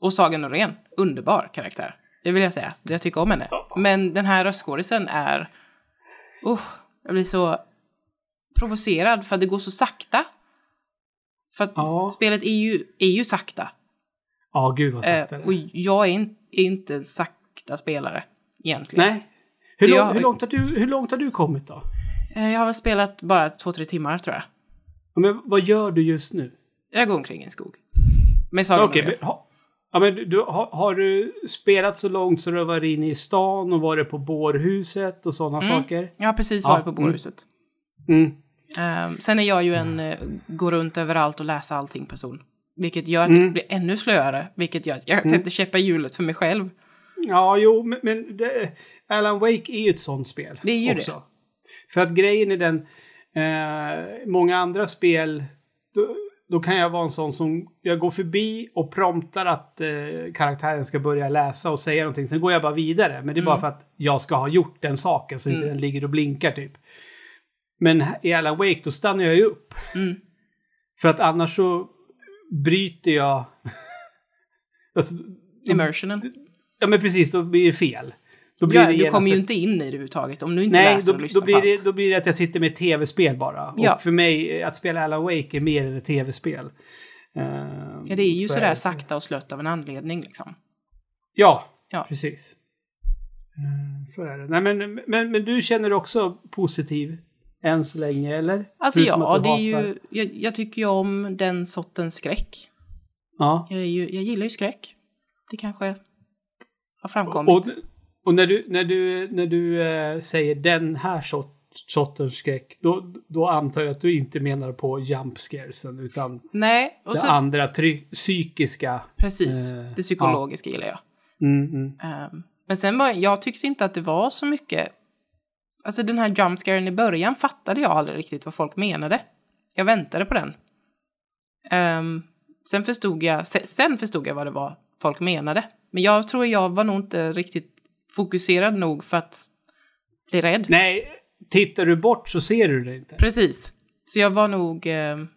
Och Sagan Norén, underbar karaktär. Det vill jag säga. Jag tycker om henne. Men den här röstskådisen är... Uh, jag blir så provocerad för att det går så sakta. För att Ja. spelet är ju, är ju sakta. Ja, gud vad Eh, sagt det och jag är, in, är inte en sakta spelare egentligen. Nej. Hur, lång, jag- hur, långt har du, hur långt har du kommit då? Eh, jag har väl spelat bara två, tre timmar tror jag. Ja, Men vad gör du just nu? Jag går omkring i en skog. Med Sagan Norén. men, ha, ja, men du- du, har, du spelat så långt så du har varit inne i stan och varit på bårhuset och sådana saker? Jag har precis Ja, varit på mm. bårhuset. Mm. Ehm, sen är jag ju en uh, gå runt överallt och läsa allting person. Vilket gör att Mm. det blir ännu slöare. Vilket gör att jag sätter käppar i hjulet för mig själv. Ja, jo, men, men det, Alan Wake är ju ett sånt spel. Det är ju också. För att grejen är den, eh, många andra spel, då, då kan jag vara en sån som, jag går förbi och promptar att eh, karaktären ska börja läsa och säga någonting. Sen går jag bara vidare. Men det är bara för att jag ska ha gjort den saken så inte den ligger och blinkar typ. Men i Alan Wake då stannar jag ju upp. Mm. För att annars så bryter jag... alltså, Immersionen. Ja men precis, då blir det fel. Då blir Ja, det du kommer ju inte in i det överhuvudtaget om du inte Nej, läser då, och lyssnar då, blir på det, allt. då blir det att jag sitter med ett tv-spel bara. Ja. Och för mig, att spela Alan Wake är mer än ett tv-spel. Eh, Ja, det är ju så sådär det. sakta och slött av en anledning liksom. Ja, Ja. precis. Eh, Så är det. Nej, men, men, men du känner också positiv än så länge, eller? Alltså Förutom ja, det är ju, jag, jag tycker ju om den sortens skräck. Ja. Jag, ju, jag gillar ju skräck. Det kanske har framkommit. Och, och när du, när du, när du eh, säger den här sort, sortens skräck, då, då antar jag att du inte menar på jump scaresen, utan Nej, och det så, andra try- psykiska. precis. eh, det psykologiska gillar jag. Mm, mm. Ehm, men sen var jag tyckte inte att det var så mycket Alltså den här jumpscaren i början fattade jag aldrig riktigt vad folk menade. Jag väntade på den. Ehm, sen, förstod jag, se- sen förstod jag vad det var folk menade. Men jag tror jag var nog inte riktigt fokuserad nog för att bli rädd. Nej, tittar du bort så ser du det inte. Precis. Så jag var nog... ehm,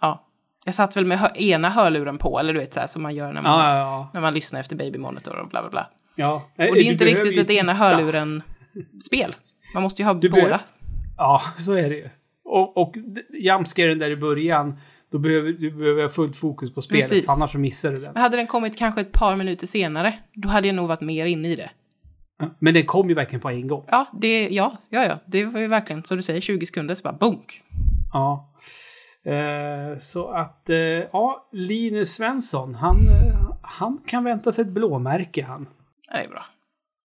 ja. Jag satt väl med hö- ena hörluren på, eller du vet så här som man gör när man, Ja, ja, ja. när man lyssnar efter Baby Monitor och bla bla bla. ja. Och det är inte riktigt ett ena titta. Hörluren-spel. Man måste ju ha Du båda. behöver- Ja, så är det ju. Och, och jumpscaren där i början, då behöver du behöver fullt fokus på spelet, Precis. annars så missar du den. Men hade den kommit kanske ett par minuter senare, då hade jag nog varit mer inne i det. Men den kom ju verkligen på en gång. Ja, det, ja, ja, ja. Det var ju verkligen, som du säger, 20 sekunder så bara bunk. Ja. Eh, så att, eh, ja, Linus Svensson, han, eh, han kan vänta sig ett blåmärke han. Ja, det är bra.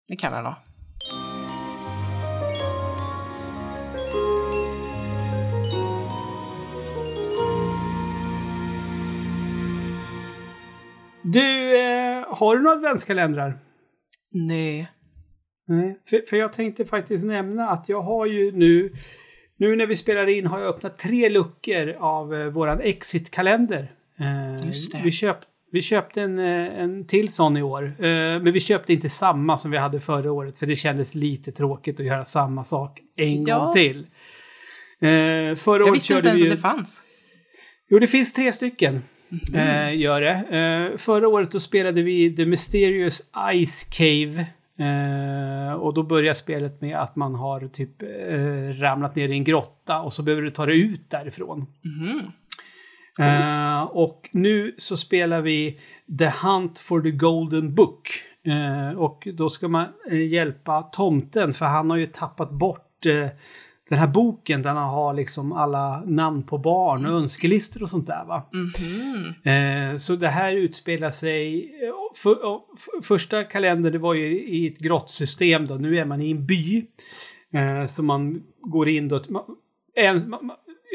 Det kan han ha. Du, eh, har du några adventskalendrar? Nej. Nej, för, för jag tänkte faktiskt nämna att jag har ju nu, nu när vi spelar in har jag öppnat tre luckor av eh, våran Exit-kalender. Eh, Just det. Vi, köp, vi köpte en, eh, en till sån i år, eh, men vi köpte inte samma som vi hade förra året för det kändes lite tråkigt att göra samma sak en Ja. gång till. Eh, förra Jag året visste inte körde ens vi att ju- det fanns. Jo, det finns tre stycken. Eh, gör det. Eh, förra året då spelade vi The Mysterious Ice Cave. Eh, och då börjar spelet med att man har typ eh, ramlat ner i en grotta och så behöver du ta dig ut därifrån. Mhm. Eh, och nu så spelar vi The Hunt for the Golden Book. Eh, och då ska man eh, hjälpa tomten för han har ju tappat bort den här boken där han har liksom alla namn på barn och önskelistor och sånt där va. Mhm. Eh, så det här utspelar sig... För, och f- första kalendern det var ju i ett grottsystem då. Nu är man i en by. Eh, så man går in då... man- En, man,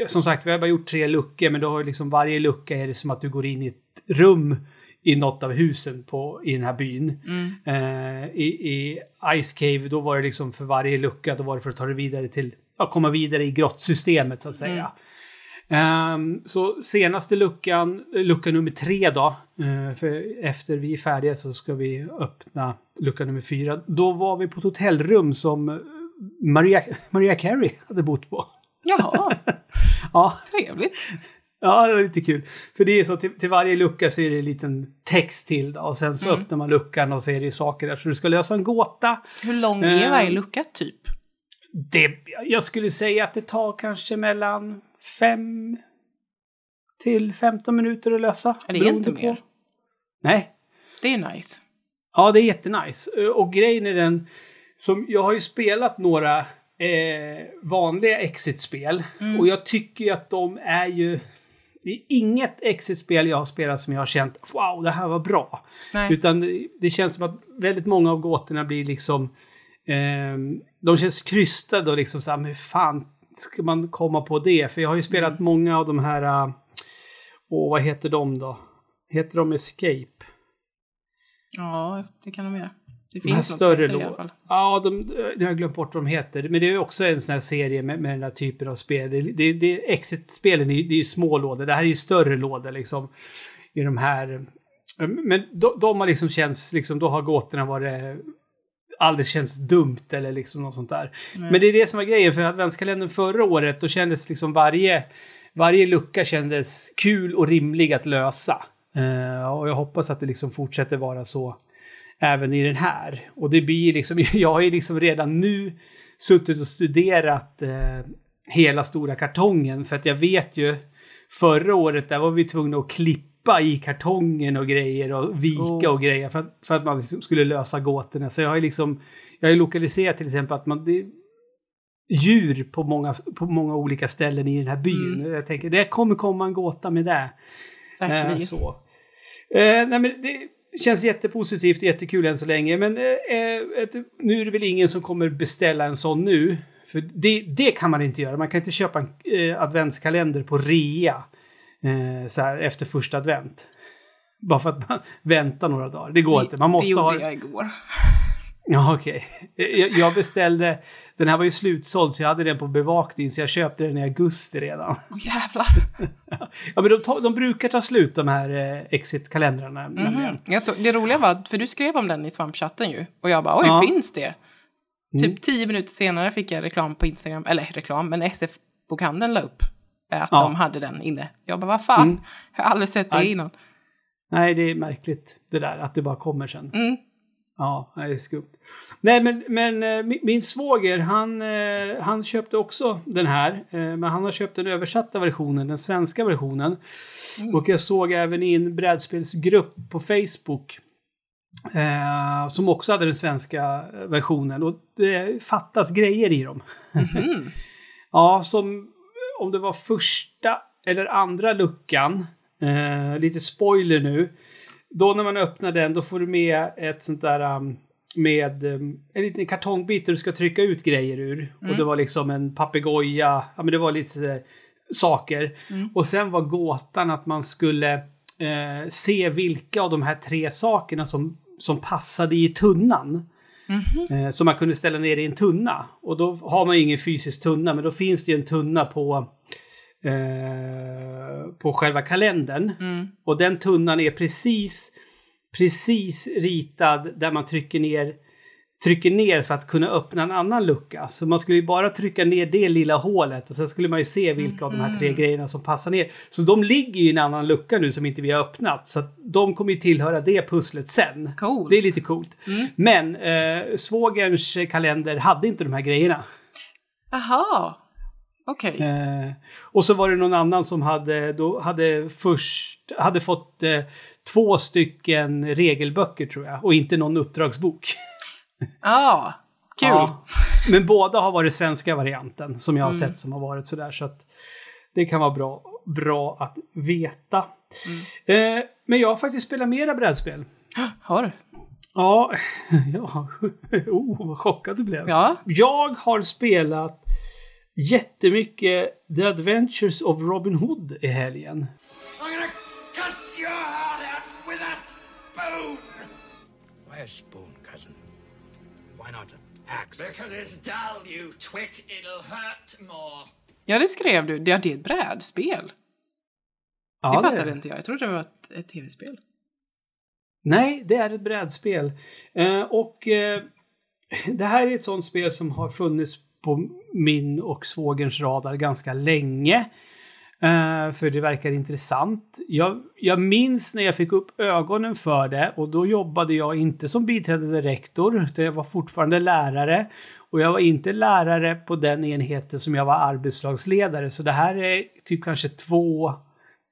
som sagt, vi har bara gjort tre luckor, men då har liksom varje lucka är det som att du går in i ett rum i något av husen på, i den här byn. Eh, i, I Ice Cave, då var det liksom för varje lucka, då var det för att ta dig vidare till, ja, komma vidare i grottsystemet så att säga. Ehm, så senaste luckan, lucka nummer tre då, eh, för efter vi är färdiga så ska vi öppna lucka nummer fyra. Då var vi på ett hotellrum som eh, Maria, Maria Carey hade bott på. Jaha, Ja, trevligt. ja, det var lite kul. För det är så till, till varje lucka så är det en liten text till då, och sen så öppnar man luckan och så är det saker där. Så du ska lösa en gåta. Hur lång är Eh, varje lucka, typ? Det, jag skulle säga att det tar kanske mellan fem till 15 minuter att lösa. Det är beroende inte mer. Nej, Det är nice. Ja, det är jättenice. Eh, Och grejen är den, som jag har ju spelat några eh, vanliga Exit-spel och jag tycker ju att de är ju... Det är inget Exit-spel jag har spelat som jag har känt wow, det här var bra. Nej. Utan det, det känns som att väldigt många av gåtorna blir liksom... ehm, de känns krystade och liksom så här, men hur fan ska man komma på det? För jag har ju spelat många av de här... Uh, åh, vad heter de då? Heter de Escape? Ja, det kan de göra. Det De här finns större det i alla lådor. fall. Ja, de, jag har glömt bort vad de heter. Men det är också en sån här serie med, med den här typen av spel. Det, det, det, Exit-spelen det är ju små lådor. Det här är ju större lådor liksom. I de här. Men de, de har liksom känts, liksom, då har gåtorna varit aldrig känns dumt eller liksom något sånt där. Men det är det som var grejen för adventskalendern förra året, då kändes liksom varje, varje lucka kändes kul och rimlig att lösa. Eh, och jag hoppas att det liksom fortsätter vara så även i den här. Och det blir liksom, jag har ju liksom redan nu suttit och studerat eh, hela stora kartongen för att jag vet ju förra året där var vi tvungna att klippa i kartongen och grejer och vika Oh. och grejer för att, för att man liksom skulle lösa gåtorna. Så jag har ju liksom, jag har ju lokaliserat till exempel att man, det, djur på många, på många olika ställen i den här byn. Jag tänker, det kommer komma en gåta med det. Eh, Säkerligen. så. Eh, nej, men det känns jättepositivt, jättekul än så länge. Men eh, eh, ett, nu är det väl ingen som kommer beställa en sån nu. För det, det kan man inte göra. Man kan inte köpa en eh, adventskalender på rea eh, så här, efter första advent. Bara för att man väntar några dagar. Det går inte. Man måste det ha... gjorde jag igår. Ja, okej. Jag, jag beställde... Den här var ju slutsåld så jag hade den på bevakning så jag köpte den i augusti redan. Åh jävlar. Ja, men de, tar, de brukar ta slut de här eh, exit-kalendrarna. Mhm. Jag så, det roliga var, för du skrev om den i svampchatten ju. Och jag bara, oj, Ja. finns det? Typ tio minuter senare fick jag reklam på Instagram, eller reklam, men SF-bokhandeln la upp att Ja. de hade den inne. Jag bara, vad fan? Mm. Jag har aldrig sett det Nej. innan. Nej, det är märkligt det där att det bara kommer sen. Mm. Ja, det är skumt. Nej, men, men eh, min, svåger, han, eh, han köpte också den här. eh, Men han har köpt den översatta versionen, den svenska versionen. Och jag såg även i en brädspelsgrupp på Facebook. Eh, som också hade den svenska versionen. Och det fattas grejer i dem. ja, som om det var första eller andra luckan. Eh, lite spoiler nu. Då när man öppnar den då får du med ett sånt där um, med um, en liten kartongbit där du ska trycka ut grejer ur. Och det var liksom en papegoja, ja men det var lite eh, saker. Och sen var gåtan att man skulle eh, se vilka av de här tre sakerna som, som passade i tunnan. Eh, som man kunde ställa ner i en tunna. Och då har man ju ingen fysisk tunna, men då finns det ju en tunna på eh, på själva kalendern. Och den tunnan är precis, precis ritad där man trycker ner, trycker ner för att kunna öppna en annan lucka. Så man skulle ju bara trycka ner det lilla hålet och sen skulle man ju se vilka av de här tre grejerna som passar ner. Så de ligger ju i en annan lucka nu som inte vi har öppnat. Så de kommer ju tillhöra det pusslet sen. Coolt. Det är lite coolt. Men eh, svågerns kalender hade inte de här grejerna. Aha. Okej. Eh, och så var det någon annan som hade, då hade först, hade fått eh, två stycken regelböcker tror jag. Och inte någon uppdragsbok. Ah, kul. Ja. Men båda har varit svenska varianten som jag har sett som har varit sådär. Så att det kan vara bra, bra att veta. Eh, men jag har faktiskt spelat mera brädspel. Har du? Ja, ja. oh, vad chockad du blev. Ja. Jag har spelat jättemycket The Adventures of Robin Hood i helgen. I'm gonna cut your heart out with a spoon! Why a spoon? Why not an axe? Because it's dull, you twit. It'll hurt more. Ja, det skrev du. Ja, det är ett brädspel. Ja, det fattade det. inte jag. Jag trodde det var ett, ett tv-spel. Nej, det är ett brädspel. Eh, och eh, det här är ett sånt spel som har funnits på min och svågerns radar ganska länge. Eh, för det verkar intressant. Jag, jag minns när jag fick upp ögonen för det och då jobbade jag inte som biträdande rektor utan jag var fortfarande lärare. Och jag var inte lärare på den enheten som jag var arbetslagsledare. Så det här är typ kanske två,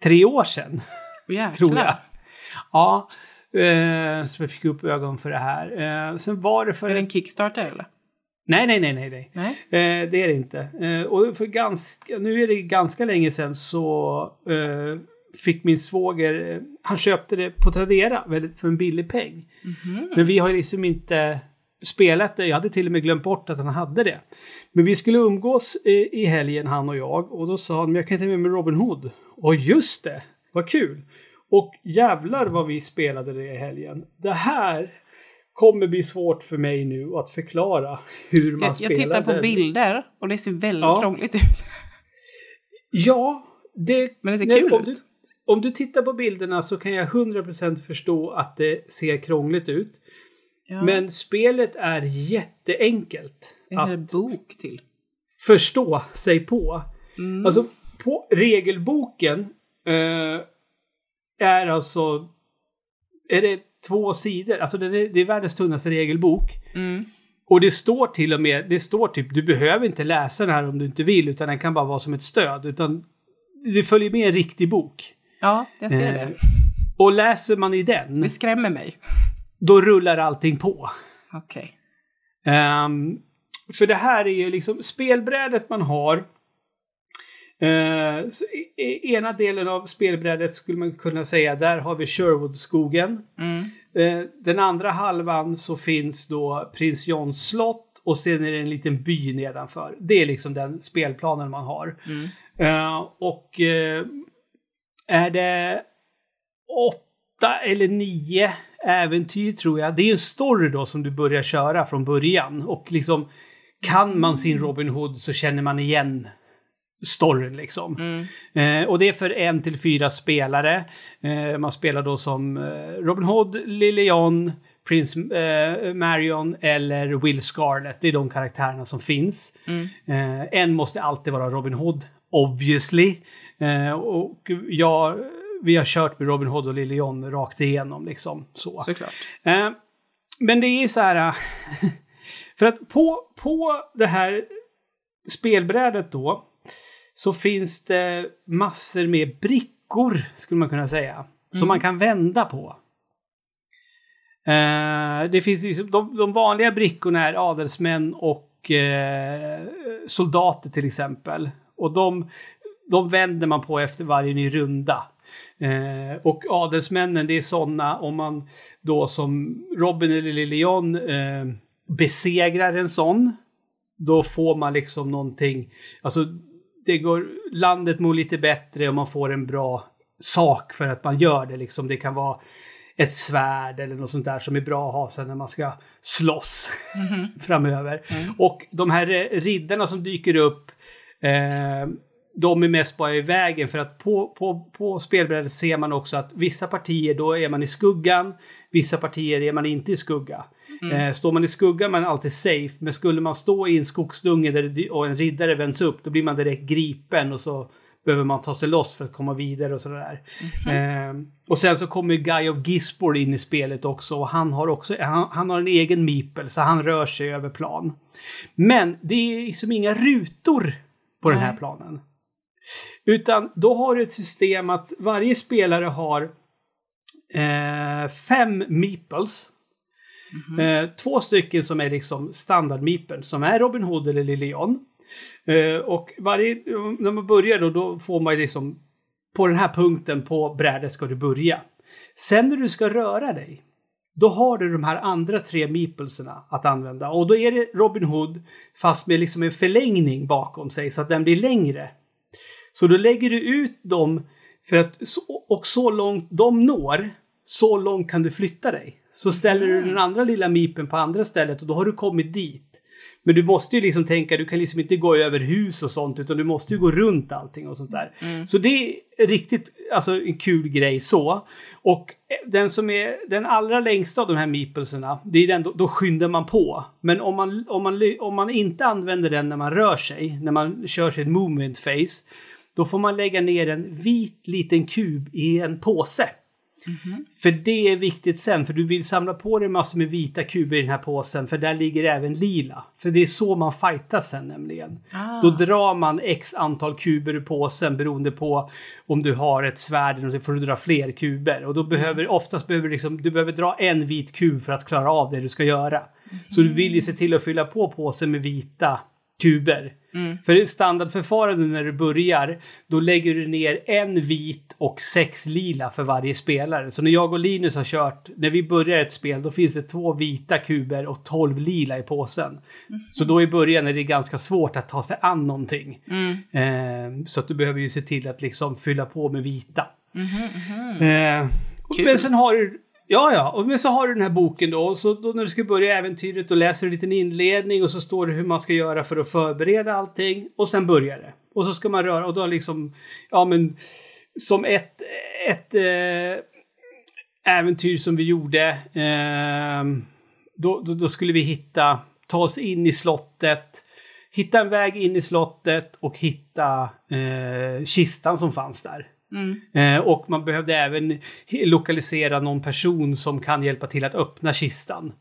tre år sedan. Jäklar. Tror jag. Ja, eh, så jag fick upp ögon för det här. Eh, sen var det för... Är det en Kickstarter eller? Nej, nej, nej, nej. nej. Eh, det är det inte. Eh, och för ganska, nu är det ganska länge sedan så eh, fick min svåger, eh, han köpte det på Tradera för en billig peng. Men vi har liksom inte spelat det. Jag hade till och med glömt bort att han hade det. Men vi skulle umgås eh, i helgen han och jag och då sa han, men jag kan inte med mig Robin Hood. Och just det, vad kul! Och jävlar vad vi spelade det i helgen. Det här kommer bli svårt för mig nu att förklara hur man Jag, jag spelar tittar på den. bilder och det ser väldigt Ja. krångligt ut. Ja, det... Men det ser kul om ut. Du, om du tittar på bilderna så kan jag 100% förstå att det ser krångligt ut. Ja. Men spelet är jätteenkelt det är en att bok till. förstå sig på. Mm. Alltså, på regelboken eh, är alltså... Är det två sidor? Alltså det är, det är världens tunnaste regelbok. Mm. Och det står till och med, det står typ, du behöver inte läsa den här om du inte vill, utan den kan bara vara som ett stöd. Utan det följer med en riktig bok. Ja, jag ser Eh, det. Och läser man i den, Det skrämmer mig. då rullar allting på. Okej. Ehm, för det här är ju liksom spelbrädet man har. Eh, så i, i ena delen av spelbrädet skulle man kunna säga, där har vi Sherwoodskogen. Mm. Eh, den andra halvan så finns då Prins Johns slott och sen är det en liten by nedanför. Det är liksom den spelplanen man har. Eh, och eh, är det åtta eller nio äventyr tror jag. Det är en story då som du börjar köra från början. Och liksom kan man sin Robin Hood så känner man igen storyn liksom. Eh, och det är för en till fyra spelare. Eh, man spelar då som eh, Robin Hood, Lilian, Prince eh, Marion eller Will Scarlet. Det är de karaktärerna som finns. Eh, en måste alltid vara Robin Hood, obviously. Eh, och jag, vi har kört med Robin Hood och Lilian rakt igenom liksom. Så. Såklart. Eh, men det är så här... För att på, på det här spelbrädet då så finns det massor med brickor, skulle man kunna säga, som man kan vända på. Eh, det finns liksom, de, de vanliga brickorna är adelsmän och eh, soldater till exempel. Och de, de vänder man på efter varje ny runda. Eh, och adelsmännen, det är sådana om man då som Robin eller Lilian eh, besegrar en sån. Då får man liksom någonting, alltså det går, landet mår lite bättre och man får en bra sak för att man gör det liksom. Det kan vara ett svärd eller något sånt där som är bra att ha sen när man ska slåss framöver. Och de här eh, riddarna som dyker upp, eh, de är mest bara i vägen för att på, på, på spelbrädet ser man också att vissa partier då är man i skuggan, vissa partier är man inte i skugga. Eh, står man i skuggan är man alltid safe, men skulle man stå i en skogsdunge där och en riddare vänds upp, då blir man direkt gripen och så behöver man ta sig loss för att komma vidare och sådär. Eh, och sen så kommer Guy of Gisborne in i spelet också och han har också, han, han har en egen meeple så han rör sig över plan. Men det är liksom inga rutor på den här Nej. planen. Utan då har du ett system att varje spelare har eh, fem meeples. Mm-hmm. Eh, två stycken som är liksom standard som är Robin Hood eller Lilian. Eh, och varje, när man börjar då, då får man ju liksom på den här punkten på brädet ska du börja. Sen när du ska röra dig, då har du de här andra tre meeplesarna att använda. Och då är det Robin Hood fast med liksom en förlängning bakom sig så att den blir längre. Så då lägger du ut dem för att, och så långt de når, så långt kan du flytta dig. Så ställer du den andra lilla mipen på andra stället och då har du kommit dit. Men du måste ju liksom tänka, du kan liksom inte gå över hus och sånt utan du måste ju gå runt allting och sånt där. Så det är riktigt, alltså en kul grej så. Och den som är den allra längsta av de här meeplesarna, det är den, då, då skyndar man på. Men om man, om, man, om man inte använder den när man rör sig, när man kör sitt movement face, då får man lägga ner en vit liten kub i en påse. För det är viktigt sen, för du vill samla på dig massor med vita kuber i den här påsen, för där ligger även lila. För det är så man fightas sen nämligen. Då drar man x antal kuber ur påsen beroende på om du har ett svärd eller någonting, får du dra fler kuber. Och då behöver, oftast behöver liksom, du behöver dra en vit kub för att klara av det du ska göra. Så du vill ju se till att fylla på påsen med vita kuber. För det är standardförfarande när du börjar, då lägger du ner en vit och sex lila för varje spelare. Så när jag och Linus har kört, när vi börjar ett spel, då finns det två vita kuber och tolv lila i påsen. Så då i början är det ganska svårt att ta sig an någonting. Eh, så att du behöver ju se till att liksom fylla på med vita. Eh, Kul. men sen har du Ja, ja. Och men så har du den här boken då. Och så då när du ska börja äventyret då läser du en liten inledning och så står det hur man ska göra för att förbereda allting. Och sen börjar det. Och så ska man röra och då liksom, ja men som ett, ett äh, äventyr som vi gjorde. Äh, då, då, då skulle vi hitta, ta oss in i slottet. Hitta en väg in i slottet och hitta äh, kistan som fanns där. Eh, och man behövde även lokalisera någon person som kan hjälpa till att öppna kistan.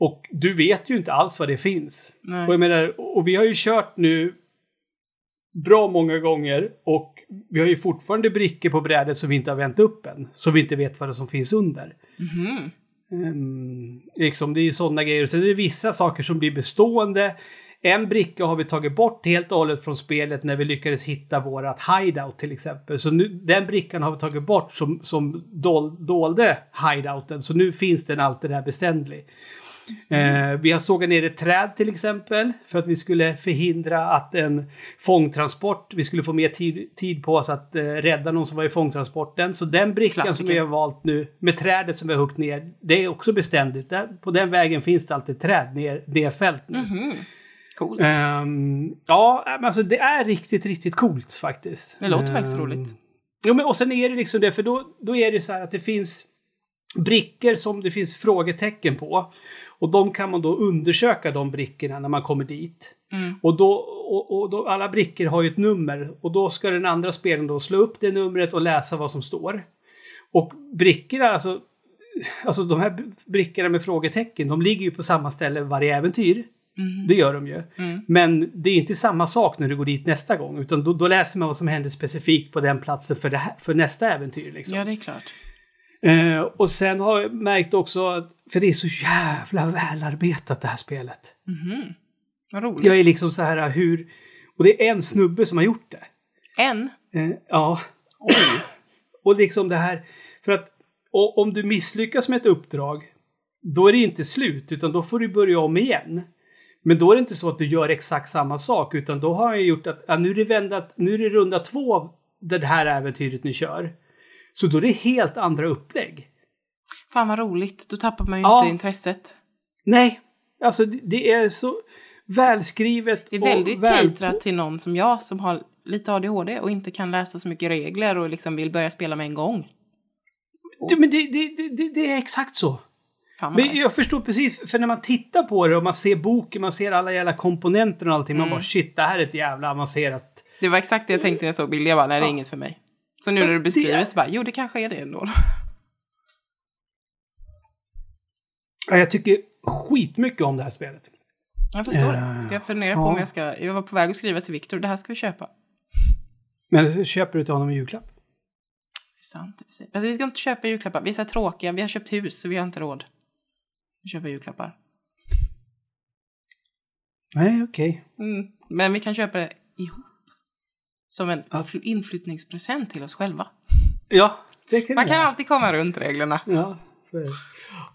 Och du vet ju inte alls vad det finns. Nej. Och, jag menar, och vi har ju kört nu bra många gånger och vi har ju fortfarande brickor på brädet som vi inte har vänt upp än. Så vi inte vet vad det som finns under. Ehm, liksom, det är ju sådana grejer. Sen är det vissa saker som blir bestående. En bricka har vi tagit bort helt och hållet från spelet när vi lyckades hitta vårat hideout till exempel. Så nu, den brickan har vi tagit bort som, som dol, dolde hideouten. Så nu finns den alltid där beständig. Eh, vi har sågat ner ett träd till exempel för att vi skulle förhindra att en fångtransport, vi skulle få mer tid, tid på oss att eh, rädda någon som var i fångtransporten. Så den brickan som Klassiker. vi har valt nu med trädet som vi har huggt ner, det är också beständigt. Där, på den vägen finns det alltid träd ner, nedfällt nu. Coolt. Ehm, ja, men alltså det är riktigt, riktigt coolt faktiskt. Det låter faktiskt Ehm, roligt. Jo, men och sen är det liksom det, för då, då är det så här att det finns brickor som det finns frågetecken på. Och de kan man då undersöka de brickorna när man kommer dit. Och, då, och, och då, alla brickor har ju ett nummer och då ska den andra spelaren då slå upp det numret och läsa vad som står. Och brickorna, alltså, alltså de här brickorna med frågetecken, de ligger ju på samma ställe varje äventyr. Det gör de ju. Men det är inte samma sak när du går dit nästa gång, utan då, då läser man vad som händer specifikt på den platsen för, det här, för nästa äventyr. Liksom. Ja, det är klart. Eh, och sen har jag märkt också, att, för det är så jävla välarbetat det här spelet. Vad roligt. Jag är liksom så här hur... Och det är en snubbe som har gjort det. En? Eh, ja. och liksom det här, för att och, om du misslyckas med ett uppdrag, då är det inte slut, utan då får du börja om igen. Men då är det inte så att du gör exakt samma sak, utan då har jag gjort att ja, nu, är det vända, nu är det runda två av det här äventyret ni kör. Så då är det helt andra upplägg. Fan vad roligt. Då tappar man ju Ja. inte intresset. Nej, alltså det, det är så välskrivet Det är väldigt väl... catrat till någon som jag som har lite ADHD och inte kan läsa så mycket regler och liksom vill börja spela med en gång. Du, men det, det, det, det är exakt så. Fan Men nice. jag förstår precis, för när man tittar på det och man ser boken, man ser alla jävla komponenter och allting, Mm. man bara shit, det här är ett jävla avancerat... Det var exakt det jag tänkte när jag såg bilden. Jag bara, nej det är inget för mig. Så nu när du beskriver det så bara, jo det kanske är det ändå. Ja, jag tycker skitmycket om det här spelet. Jag förstår Eh, det. Ska jag fundera på ja. om jag ska... Jag var på väg att skriva till Viktor, det här ska vi köpa. Men köper du till honom en julklapp? Det är sant i sig. Fast vi ska inte köpa julklappar. Vi är så här tråkiga. Vi har köpt hus så vi har inte råd. Köpa julklappar. Nej, okej. Mm. Men vi kan köpa det ihop. Som en Ja. fl- inflyttningspresent till oss själva. Ja, det kan Man kan alltid komma runt reglerna. Ja, så är det.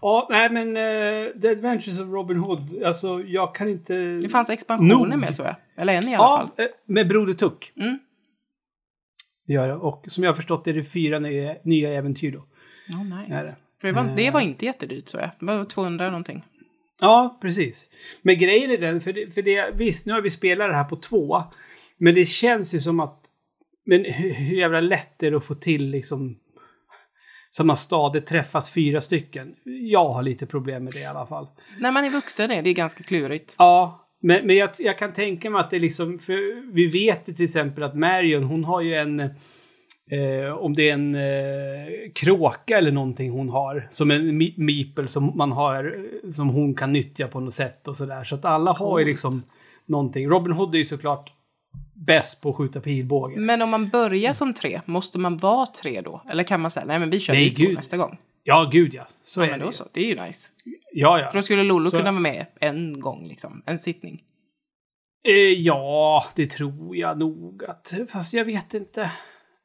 Ja, nej men uh, The Adventures of Robin Hood, alltså jag kan inte... Det fanns expansioner Nog. med så jag. Eller en i alla Ja, fall. eh, med Broder Tuck. Mm. Det gör det. Och som jag har förstått är det fyra nya, nya äventyr då. Ja, Är nice. Det. För det var, det var inte jättedyrt så jag. Det var 200 någonting. Ja, precis. Men grejen är den, för det, för det, visst nu har vi spelat det här på två. Men det känns ju som att, men hur, jävla lätt är det att få till liksom samma stadigt träffas fyra stycken? Jag har lite problem med det i alla fall. När man är vuxen är det ganska klurigt. Ja, men, men jag, jag kan tänka mig att det liksom, för vi vet ju till exempel att Marion, hon har ju en, eh, om det är en eh, kråka eller någonting hon har, som en mi- meeple som man har, eh, som hon kan nyttja på något sätt och sådär. Så att alla har ju liksom någonting. Robin Hood är ju såklart bäst på att skjuta pilbåge. Men om man börjar som tre, måste man vara tre då? Eller kan man säga, nej men vi kör Nej, vi två gud. nästa gång? Ja, gud ja. Så Ja, är men det då ju. så. Det är ju nice. Ja, ja. För då skulle Lollo Så- kunna vara med en gång liksom. En sittning. Eh, ja, det tror jag nog att... Fast jag vet inte.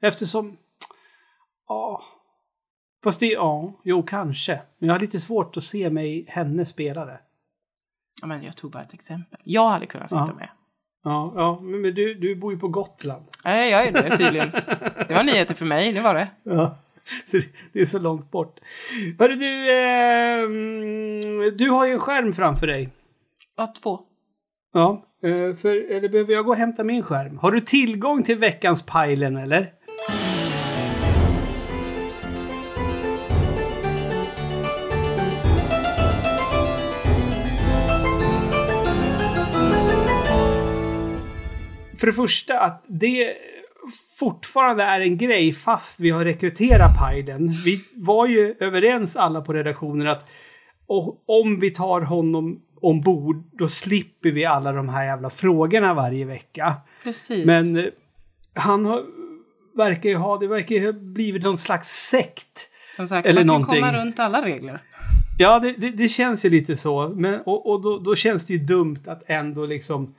Eftersom... Ja. Fast det... Ja, jo kanske. Men jag har lite svårt att se mig, henne spela det. Ja, men jag tog bara ett exempel. Jag hade kunnat sitta Ja. med. Ja, ja men, du, du bor ju på Gotland. Nej, jag är det tydligen. Det var nyheter för mig, det var det. Ja. Så det, det är så långt bort. Hörru du, eh, du har ju en skärm framför dig. Ja, två. Ja, Eh, för, eller behöver jag gå och hämta min skärm? Har du tillgång till veckans pajlen eller? För det första att det fortfarande är en grej fast vi har rekryterat pajlen. Vi var ju överens alla på redaktionen att och om vi tar honom ombord då slipper vi alla de här jävla frågorna varje vecka. Precis. Men eh, han har, verkar ju ha, det verkar ju ha blivit någon slags sekt. Som sagt, eller man kan någonting. komma runt alla regler. Ja, det, det, det känns ju lite så. Men, och och då, då känns det ju dumt att ändå liksom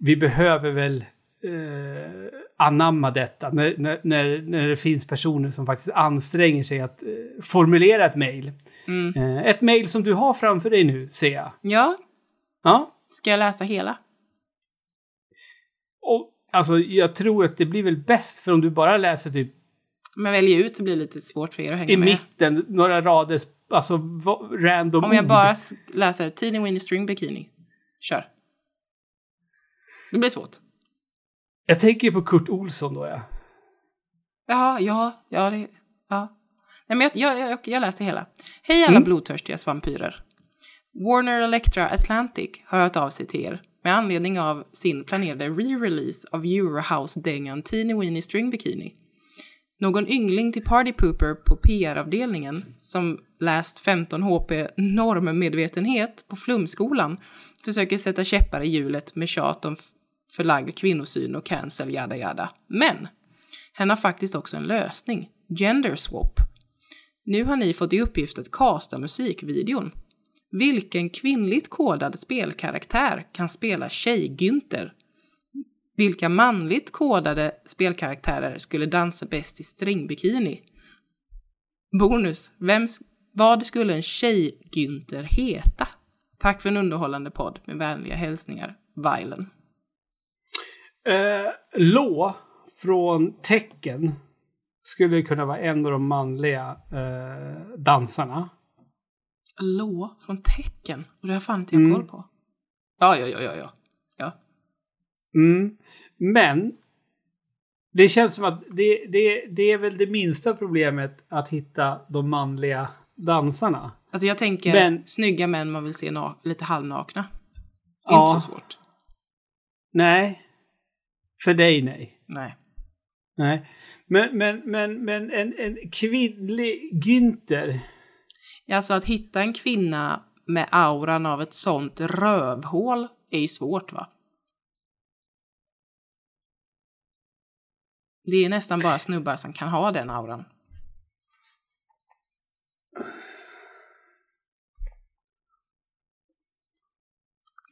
vi behöver väl eh, anamma detta när, när, när, det finns personer som faktiskt anstränger sig att eh, formulera ett mejl. Mm. Eh, ett mejl som du har framför dig nu, ser jag. Ja, Ja, ska jag läsa hela? och alltså jag tror att det blir väl bäst för om du bara läser typ jag väljer ut så blir det lite svårt för er att hänga i med. mitten, några rader, alltså random Om jag ord. bara läser Teeny Winnie String Bikini. Kör. Det blir svårt. Jag tänker ju på Kurt Olsson då, ja. Ja, ja, ja, det, ja. Nej, men jag, jag, jag, jag läser hela. Hej alla blodtörstiga svampyrer. Warner Electra Atlantic har hört av sig till er med anledning av sin planerade re-release av Eurohouse-dängan Teeny Weeny String Bikini. Någon yngling till Party Pooper på PR-avdelningen som läst 15 HP normmedvetenhet på Flumskolan försöker sätta käppar i hjulet med tjat om förlagd kvinnosyn och cancel yada yada. Men hen har faktiskt också en lösning. Gender swap. Nu har ni fått i uppgift att casta musikvideon. Vilken kvinnligt kodad spelkaraktär kan spela Tjej-Günther? Vilka manligt kodade spelkaraktärer skulle dansa bäst i stringbikini? Bonus. Vem, vad skulle en Tjej-Günther heta? Tack för en underhållande podd. Med vänliga hälsningar, Violen. Eh, Lå från Tecken skulle kunna vara en av de manliga eh, dansarna. Lå från tecken. Och det har fan inte jag Mm. koll på. Ja, ja, ja, ja, ja. ja. Mm. Men det känns som att det, det, det är väl det minsta problemet att hitta de manliga dansarna. Alltså jag tänker Men- snygga män man vill se lite halvnakna. Ja. Inte så svårt. Nej. För dig nej. Nej. Nej. Men, men, men, men en, en kvinnlig Günther. Alltså att hitta en kvinna med auran av ett sånt rövhål är ju svårt va? Det är nästan bara snubbar som kan ha den auran.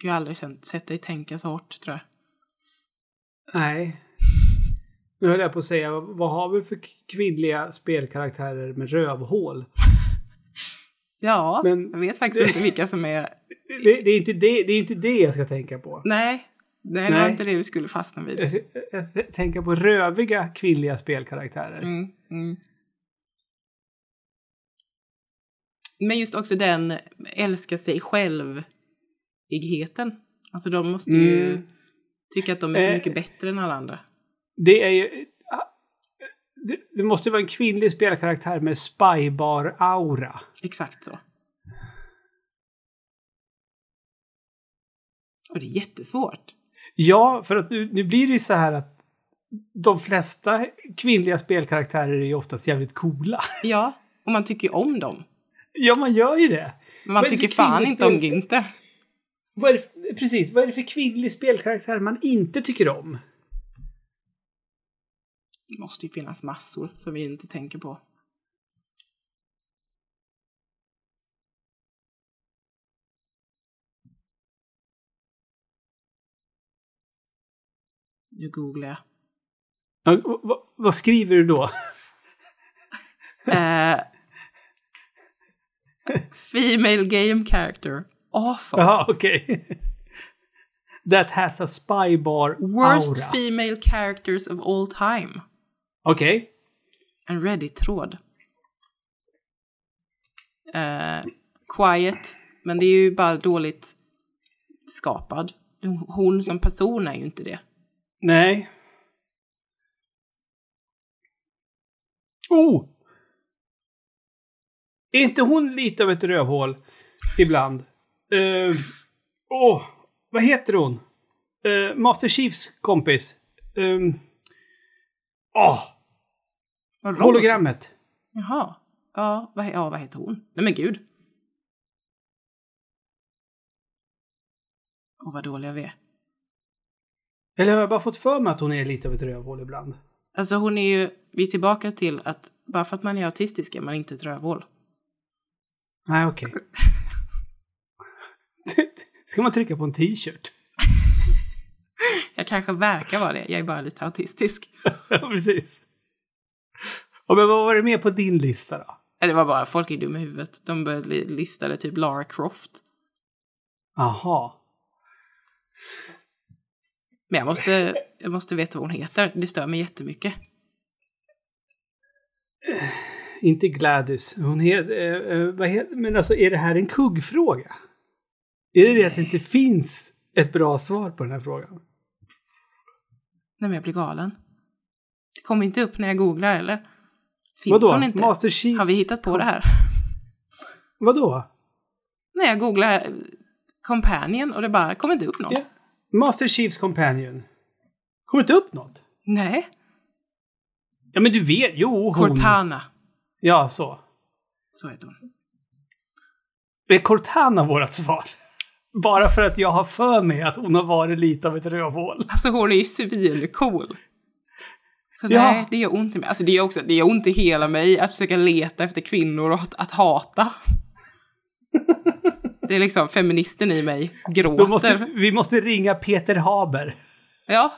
Jag har aldrig sett, dig tänka så hårt tror jag. Nej. Nu höll jag på att säga, vad har vi för kvinnliga spelkaraktärer med rövhål? Ja, Men- jag vet faktiskt inte vilka som är... Det, det, är inte det, det är inte det jag ska tänka på. Nej, nej, det var inte det vi skulle fastna vid. Jag, jag ska tänka på röviga kvinnliga spelkaraktärer. Mm, mm. Men just också den älska sig själv-igheten. Alltså de måste ju Tycka att de är så Eh. mycket bättre än alla andra. Det är ju... ah, Det, det måste vara en kvinnlig spelkaraktär med spybar-aura. Exakt så. Och det är jättesvårt. Ja, för att nu, nu blir det ju så här att de flesta kvinnliga spelkaraktärer är ju oftast jävligt coola. Ja, och man tycker ju om dem. Ja, man gör ju det. Men man tycker fan inte om Günther. Vad är det, för- precis, vad är det för kvinnlig spelkaraktär man inte tycker om? Det måste ju finnas massor som vi inte tänker på. Nu googlar jag. Ja, vad skriver du då? Eh, female game character. Awful. Jaha, okej. That has a spybar Worst aura. female characters of all time. Okej. En Reddit-tråd. Eh, quiet. Men det är ju bara dåligt skapad. Hon som person är ju inte det. Nej. Oh! Är inte hon lite av ett rövhål ibland? Åh, oh, vad heter hon? Uh, Master Chiefs kompis. Ehm, Åh, Vad roligt. hologrammet. Jaha. Ja vad, ja, vad heter hon? Nej men gud. Åh, vad dåliga vi är. Eller har jag bara fått för mig att hon är lite av ett rövhål ibland? Alltså hon är ju, vi är tillbaka till att bara för att man är autistisk är man inte ett rövhål. Nej, okej. Ska man trycka på en t-shirt? kanske verkar vara det. Jag är bara lite autistisk. Ja, precis. Ja, men vad var det med på din lista då? Det var bara folk är dumma i huvudet. De började li- listade typ Lara Croft. Aha. Men jag måste, jag måste veta vad hon heter. Det stör mig jättemycket. Inte Gladys. Hon heter, eh, vad heter... Men alltså, är det här en kuggfråga? Är det det att det inte finns ett bra svar på den här frågan? Nej men jag blir galen. Det kommer inte upp när jag googlar eller? Finns Vadå? hon inte? Master Chiefs... Har vi hittat på det här? Vadå? När jag googlar eh, Companion och det bara kommer inte upp någon. Ja. Master Chiefs Companion. Kommer inte upp något? Nej. Ja, men du vet. Jo, hon. Cortana. Ja, så. Så heter hon. Är Cortana vårt svar? Bara för att jag har för mig att hon har varit lite av ett rövhål. Alltså hon är ju svincool. Så Ja. nej, det gör ont i mig. Alltså det gör också, det gör ont i hela mig att försöka leta efter kvinnor och att, att hata. Det är liksom feministen i mig gråter. Måste, vi måste ringa Peter Haber. Ja.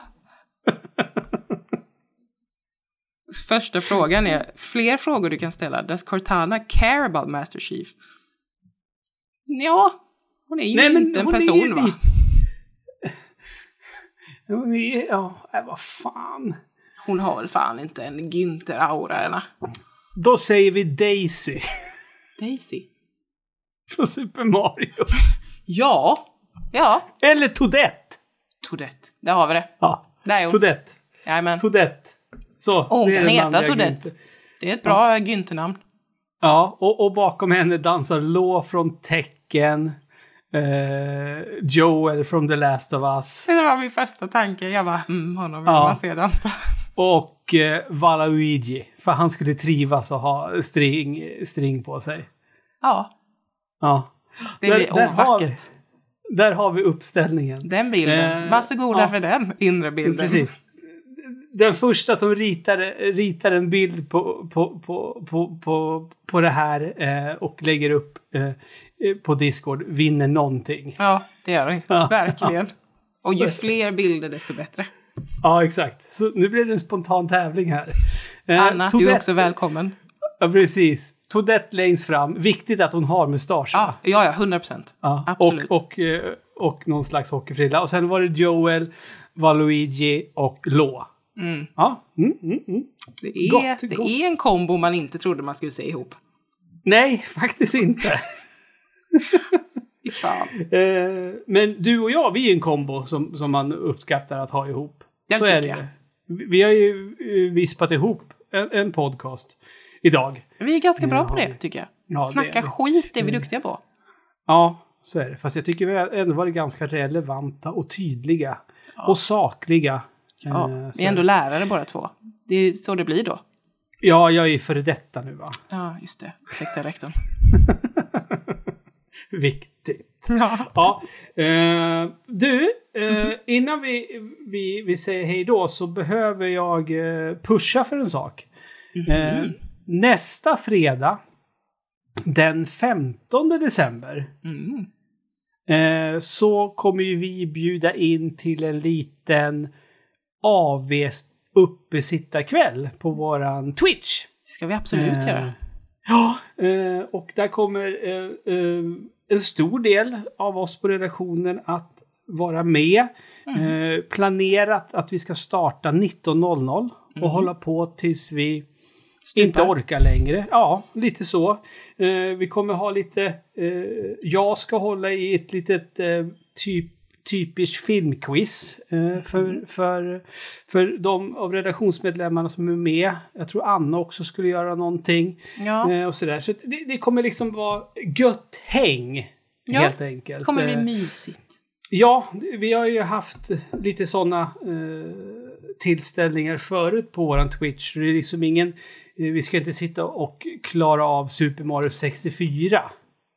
Första frågan är, fler frågor du kan ställa. Does Cortana care about Master Chief? Ja, hon är ju Nej, men inte en person va? Hon är... Ja, äh, vad fan. Hon har väl fan inte en Günther-aura eller? Då säger vi Daisy Daisy? från Super Mario. Ja. Ja. Eller Toadette. Tourette. Där har vi det. Ja, Där. Toadette. Jajamän. Toadette. Så, Och hon det är kan heta Toadette. Günther. Det är ett bra Günther-namn. Ja, och, och bakom henne dansar Law från Tekken. Eh, Joel från The Last of Us. Det var min första tanke. Jag bara, mm, honom vill Ja. man se dansa. Och eh, Valaluigi. För han skulle trivas och ha string, string på sig. Ja, Ja. det Där- blir där har vi- ovackert. Där har vi uppställningen. Den bilden. Eh, Varsågoda ja. för den inre bilden. Precis. Den första som ritar, ritar en bild på, på, på, på, på, på det här eh, och lägger upp eh, på Discord vinner någonting. Ja, det gör den. Ja. Verkligen. Och ju fler bilder desto bättre. Ja, exakt. Så nu blir det en spontan tävling här. Eh, Anna, du är också välkommen. Ja, precis. Toadette längst fram. Viktigt att hon har mustasch. Ja, ja, ja 100 procent. Ja, absolut. Och, och, eh, och någon slags hockeyfrilla. Och sen var det Joel, Valuigi och Law. Mm. Ja. Mm, mm, mm. Det, är, Gott, det gott. är en kombo man inte trodde man skulle se ihop. Nej, faktiskt inte. Eh, men du och jag, vi är en kombo som, som man uppskattar att ha ihop. Det Så är det. Vi- Vi har ju eh, vispat ihop en, en podcast idag. Vi är ganska bra Ja, på det, tycker jag. Ja, det är Snacka vi. skit är vi duktiga på. Ja, så är det. Fast jag tycker vi har ändå varit ganska relevanta och tydliga. Och sakliga. Ja, Eh, så vi är ändå lärare båda två. Det är så det blir då. Ja, jag är ju före detta nu va. Ja, just det. Ursäkta rektorn. Viktigt. Ja. Ja, eh, du, eh, innan vi, vi, vi säger hej då så behöver jag eh, pusha för en sak. Eh, nästa fredag, den 15 december, Mm. eh, så kommer ju vi bjuda in till en liten AV uppesittarkväll på våran Twitch. Det ska vi absolut Eh, göra. Ja, eh, och där kommer eh, en stor del av oss på redaktionen att vara med. Mm. Eh, planerat att vi ska starta 19.00 och Mm. hålla på tills vi Stupar. inte orkar längre. Ja, lite så. Eh, vi kommer ha lite... Eh, jag ska hålla i ett litet eh, typ typiskt filmquiz eh, för, för, för de av redaktionsmedlemmarna som är med. Jag tror Anna också skulle göra någonting. Ja, Eh, och sådär. Så det, det kommer liksom vara gött häng. Ja, helt enkelt. det kommer bli Eh, mysigt. Ja, vi har ju haft lite sådana eh, tillställningar förut på våran Twitch. Det är liksom ingen... Eh, vi ska inte sitta och klara av Super Mario 64.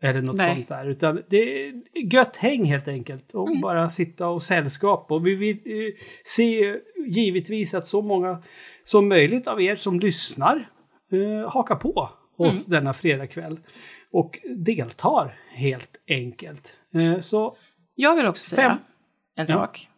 Eller något Nej. sånt där. Utan det är gött häng helt enkelt. Och Mm. bara sitta och sällskapa. Och vi vill eh, se givetvis att så många som möjligt av er som lyssnar eh, hakar på oss Mm. denna fredagkväll. Och deltar helt enkelt. Eh, så Jag vill också säga Fem. en Ja. sak.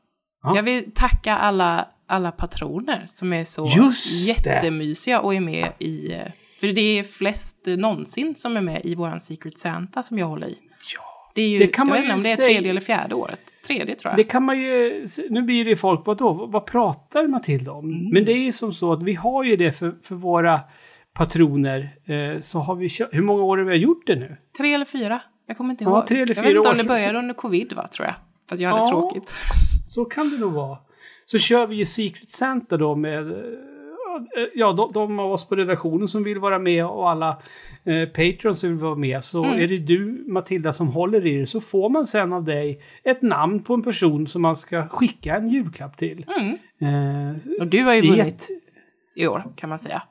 Jag vill tacka alla, alla patroner som är så Just jättemysiga och är med i... eh, För det är flest någonsin som är med i våran Secret Santa som jag håller i. Ja. Det är ju, Det kan jag man vet inte om det är tredje eller fjärde året. Tredje tror jag. Det kan man ju... Nu blir det folk på då, vad pratar Matilda om? Mm. Men det är ju som så att vi har ju det för, för våra patroner. Eh, så har vi Hur många år har vi gjort det nu? Tre eller fyra? Jag kommer inte Ja, ihåg. tre eller jag fyra vet inte om det började under covid va, tror jag. För att jag hade Ja. tråkigt. Så kan det nog vara. Så kör vi ju Secret Santa då med... eh, Ja, de, de av oss på redaktionen som vill vara med och alla eh, Patreons som vill vara med. Så Mm. är det du, Matilda, som håller i det så får man sen av dig ett namn på en person som man ska skicka en julklapp till. Mm. Eh, Och du har ju det vunnit ett- i år, kan man säga.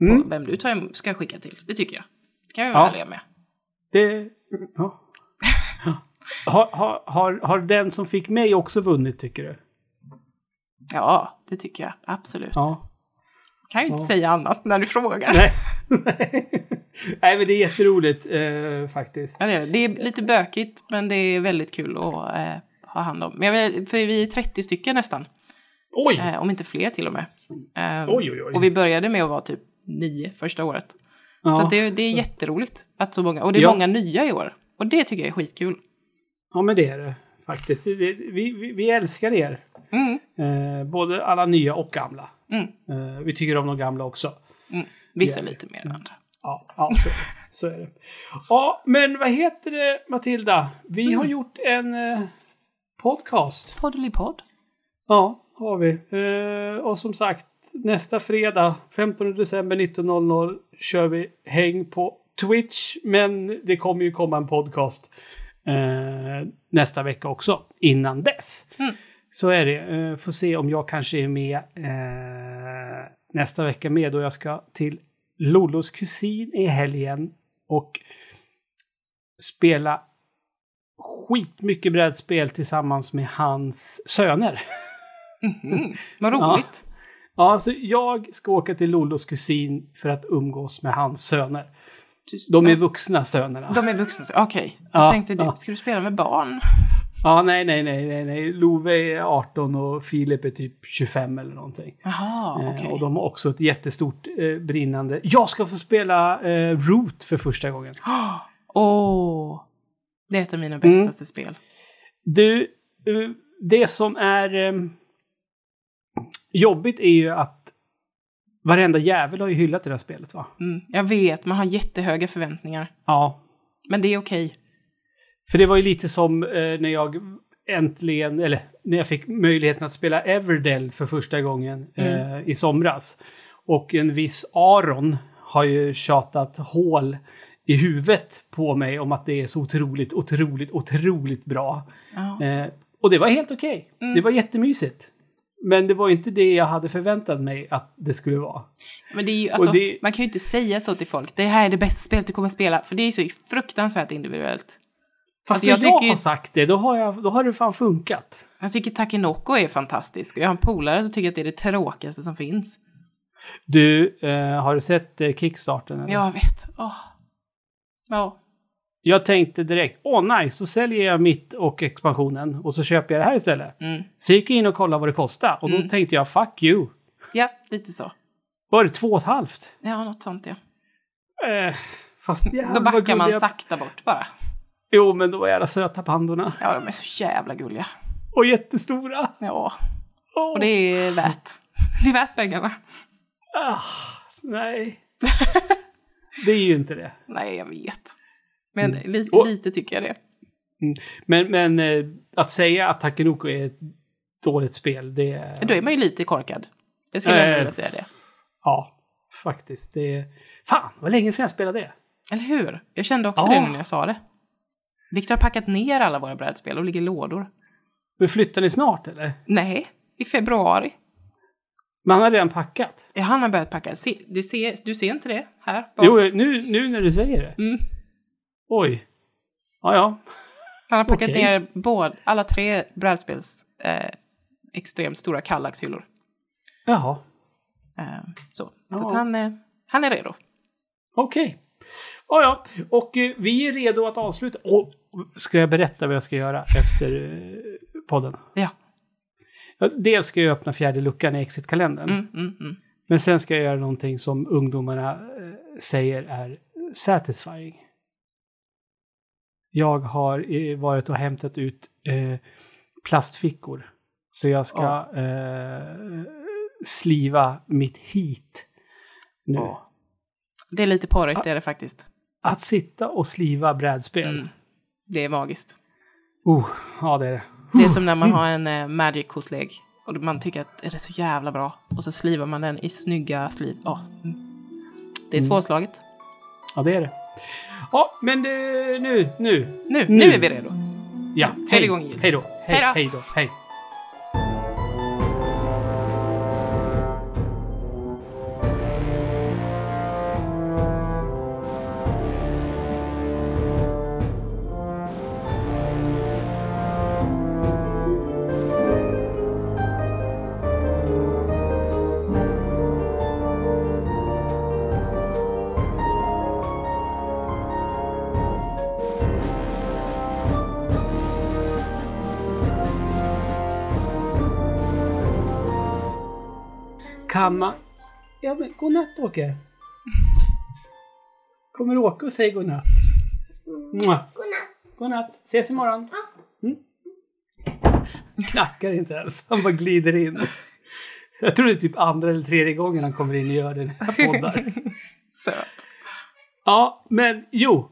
Mm. Vem du tar, ska skicka till, det tycker jag. Det kan vi vara Ja. ärliga med. Det... Ja. Har, har, har, har den som fick mig också vunnit, tycker du? Ja, det tycker jag. Absolut. Ja. Kan ju inte Ja. säga annat när du frågar. Nej. Nej, men det är jätteroligt eh, faktiskt. Ja, det, är, det är lite bökigt, men det är väldigt kul att eh, ha hand om. Men vet, för vi är 30 stycken nästan, Oj! eh, om inte fler till och med. Eh, Oj, oj, oj. Och vi började med att vara typ nio första året. Ja, så det, det är så- jätteroligt att så många, och det är Ja. många nya i år. Och det tycker jag är skitkul. Ja, men det är det faktiskt. Vi, vi, vi älskar er. Mm, Eh, både alla nya och gamla. mm, Eh, vi tycker om de gamla också. mm. Vissa Ja. lite mer än andra. Ja, ja så, är det. så är det. Ja, men vad heter det, Matilda? Vi Mm. har gjort en eh, podcast. Poddelipodd. Ja, har vi. Eh, och som sagt, nästa fredag, 15 december 19.00, kör vi häng på Twitch. Men det kommer ju komma en podcast eh, nästa vecka också, innan dess. Mm. Så är det. Eh, får se om jag kanske är med eh, nästa vecka med då jag ska till Lollos kusin i helgen och spela skitmycket brädspel tillsammans med hans söner. Mm. Vad roligt. Ja, så jag ska åka till Lollos kusin för att umgås med hans söner. De är vuxna sönerna. De är vuxna. Okej. Jag Ja, tänkte, du, ja. ska du spela med barn? Ja, nej, nej, nej, nej, nej. Love är 18 och Filip är typ 25 eller någonting. Jaha, Eh, okej. Och de har också ett jättestort eh, brinnande... Jag ska få spela eh, Root för första gången. Åh! det är ett av mina Mm. bästaste spel. Du, eh, det som är eh, jobbigt är ju att varenda jävel har ju hyllat det där spelet va? Mm. Jag vet, man har jättehöga förväntningar. Ja, Men det är okej. För det var ju lite som eh, när jag äntligen, eller när jag fick möjligheten att spela Everdell för första gången eh, i somras. Och en viss Aron har ju tjatat hål i huvudet på mig om att det är så otroligt, otroligt, otroligt bra. Ja. Eh, och det var helt okej. Det var jättemysigt. Men det var inte det jag hade förväntat mig att det skulle vara. Men det är ju, alltså, det- man kan ju inte säga så till folk. Det här är det bästa spelet du kommer att spela. För det är så fruktansvärt individuellt. Fast Alltså, när jag jag, tycker har sagt det, då har, jag, då har det fan funkat. Jag tycker Takinoko är fantastisk. Jag har en polare som tycker att det är det tråkigaste som finns. Du, eh, har du sett eh, Kickstarten? Eller? Jag vet. Åh. Ja. Jag tänkte direkt, åh nice, så säljer jag mitt och expansionen och så köper jag det här istället. Mm. Så gick jag in och kollade vad det kostade och då Mm. tänkte jag, fuck you. ja, lite så. Var det två och ett halvt? Ja, något sånt ja. Eh, fast jävlar Då backar man gulliga- sakta bort bara. Jo, men då var jävla söta pandorna. Ja, de är så jävla gulliga. Och jättestora. Ja, Åh, och det är värt. Det är värt pengarna. ah, nej. det är ju inte det. Nej, jag vet. Men li- Mm. Och- lite tycker jag det. Men, men eh, att säga att Takenoko är ett dåligt spel, det är... Då är man ju lite korkad. Jag skulle Eh, vilja säga det. Ja, faktiskt. Det är... Fan, vad länge sedan jag spelade det. Eller hur? Jag kände också Ja. det när jag sa det. Viktor har packat ner alla våra brädspel och ligger i lådor. Men flyttar ni snart eller? Nej, i februari. Men han har redan packat. Ja, han har börjat packa. Se, du, ser, du ser inte det här? bak? Jo, nu, nu när du säger det. Mm. Oj. Ja, ja. Han har packat Okej. ner både, alla tre brädspels eh, extremt stora kallaxhyllor. Jaha. Eh, så så Ja. att han, eh, han är redo. Okej. Ja, ja. Och eh, vi är redo att avsluta. Och ska jag berätta vad jag ska göra efter eh, podden? Ja. Ja, dels ska jag öppna fjärde luckan i Exit-kalendern. Mm, mm, mm. Men sen ska jag göra någonting som ungdomarna eh, säger är satisfying. Jag har eh, varit och hämtat ut eh, plastfickor. Så jag ska eh, sliva mitt hit nu. Ja. Det är lite porrigt, det är det faktiskt. Att sitta och sliva brädspel. Mm. Det är magiskt. Oh, ja, det är det. Det är som när man har en eh, Magic-koslek och man tycker att det är så jävla bra. Och så slivar man den i snygga sliv. Ja. Mm. Det är Mm. svårslaget. Ja, det är det. Ja, men det, nu, nu. Nu, nu, är vi redo. Ja, Tredje hej. gången gillt. Hej då. Hej då. hej då. Hej. Kan man... Ja, men godnatt Åke. Kommer Åke och säger godnatt? Godnatt. Godnatt. Ses imorgon. Mm. Knackar inte ens. Han bara glider in. Jag tror det är typ andra eller tredje gången han kommer in och gör den här poddar. Söt. Ja, men jo.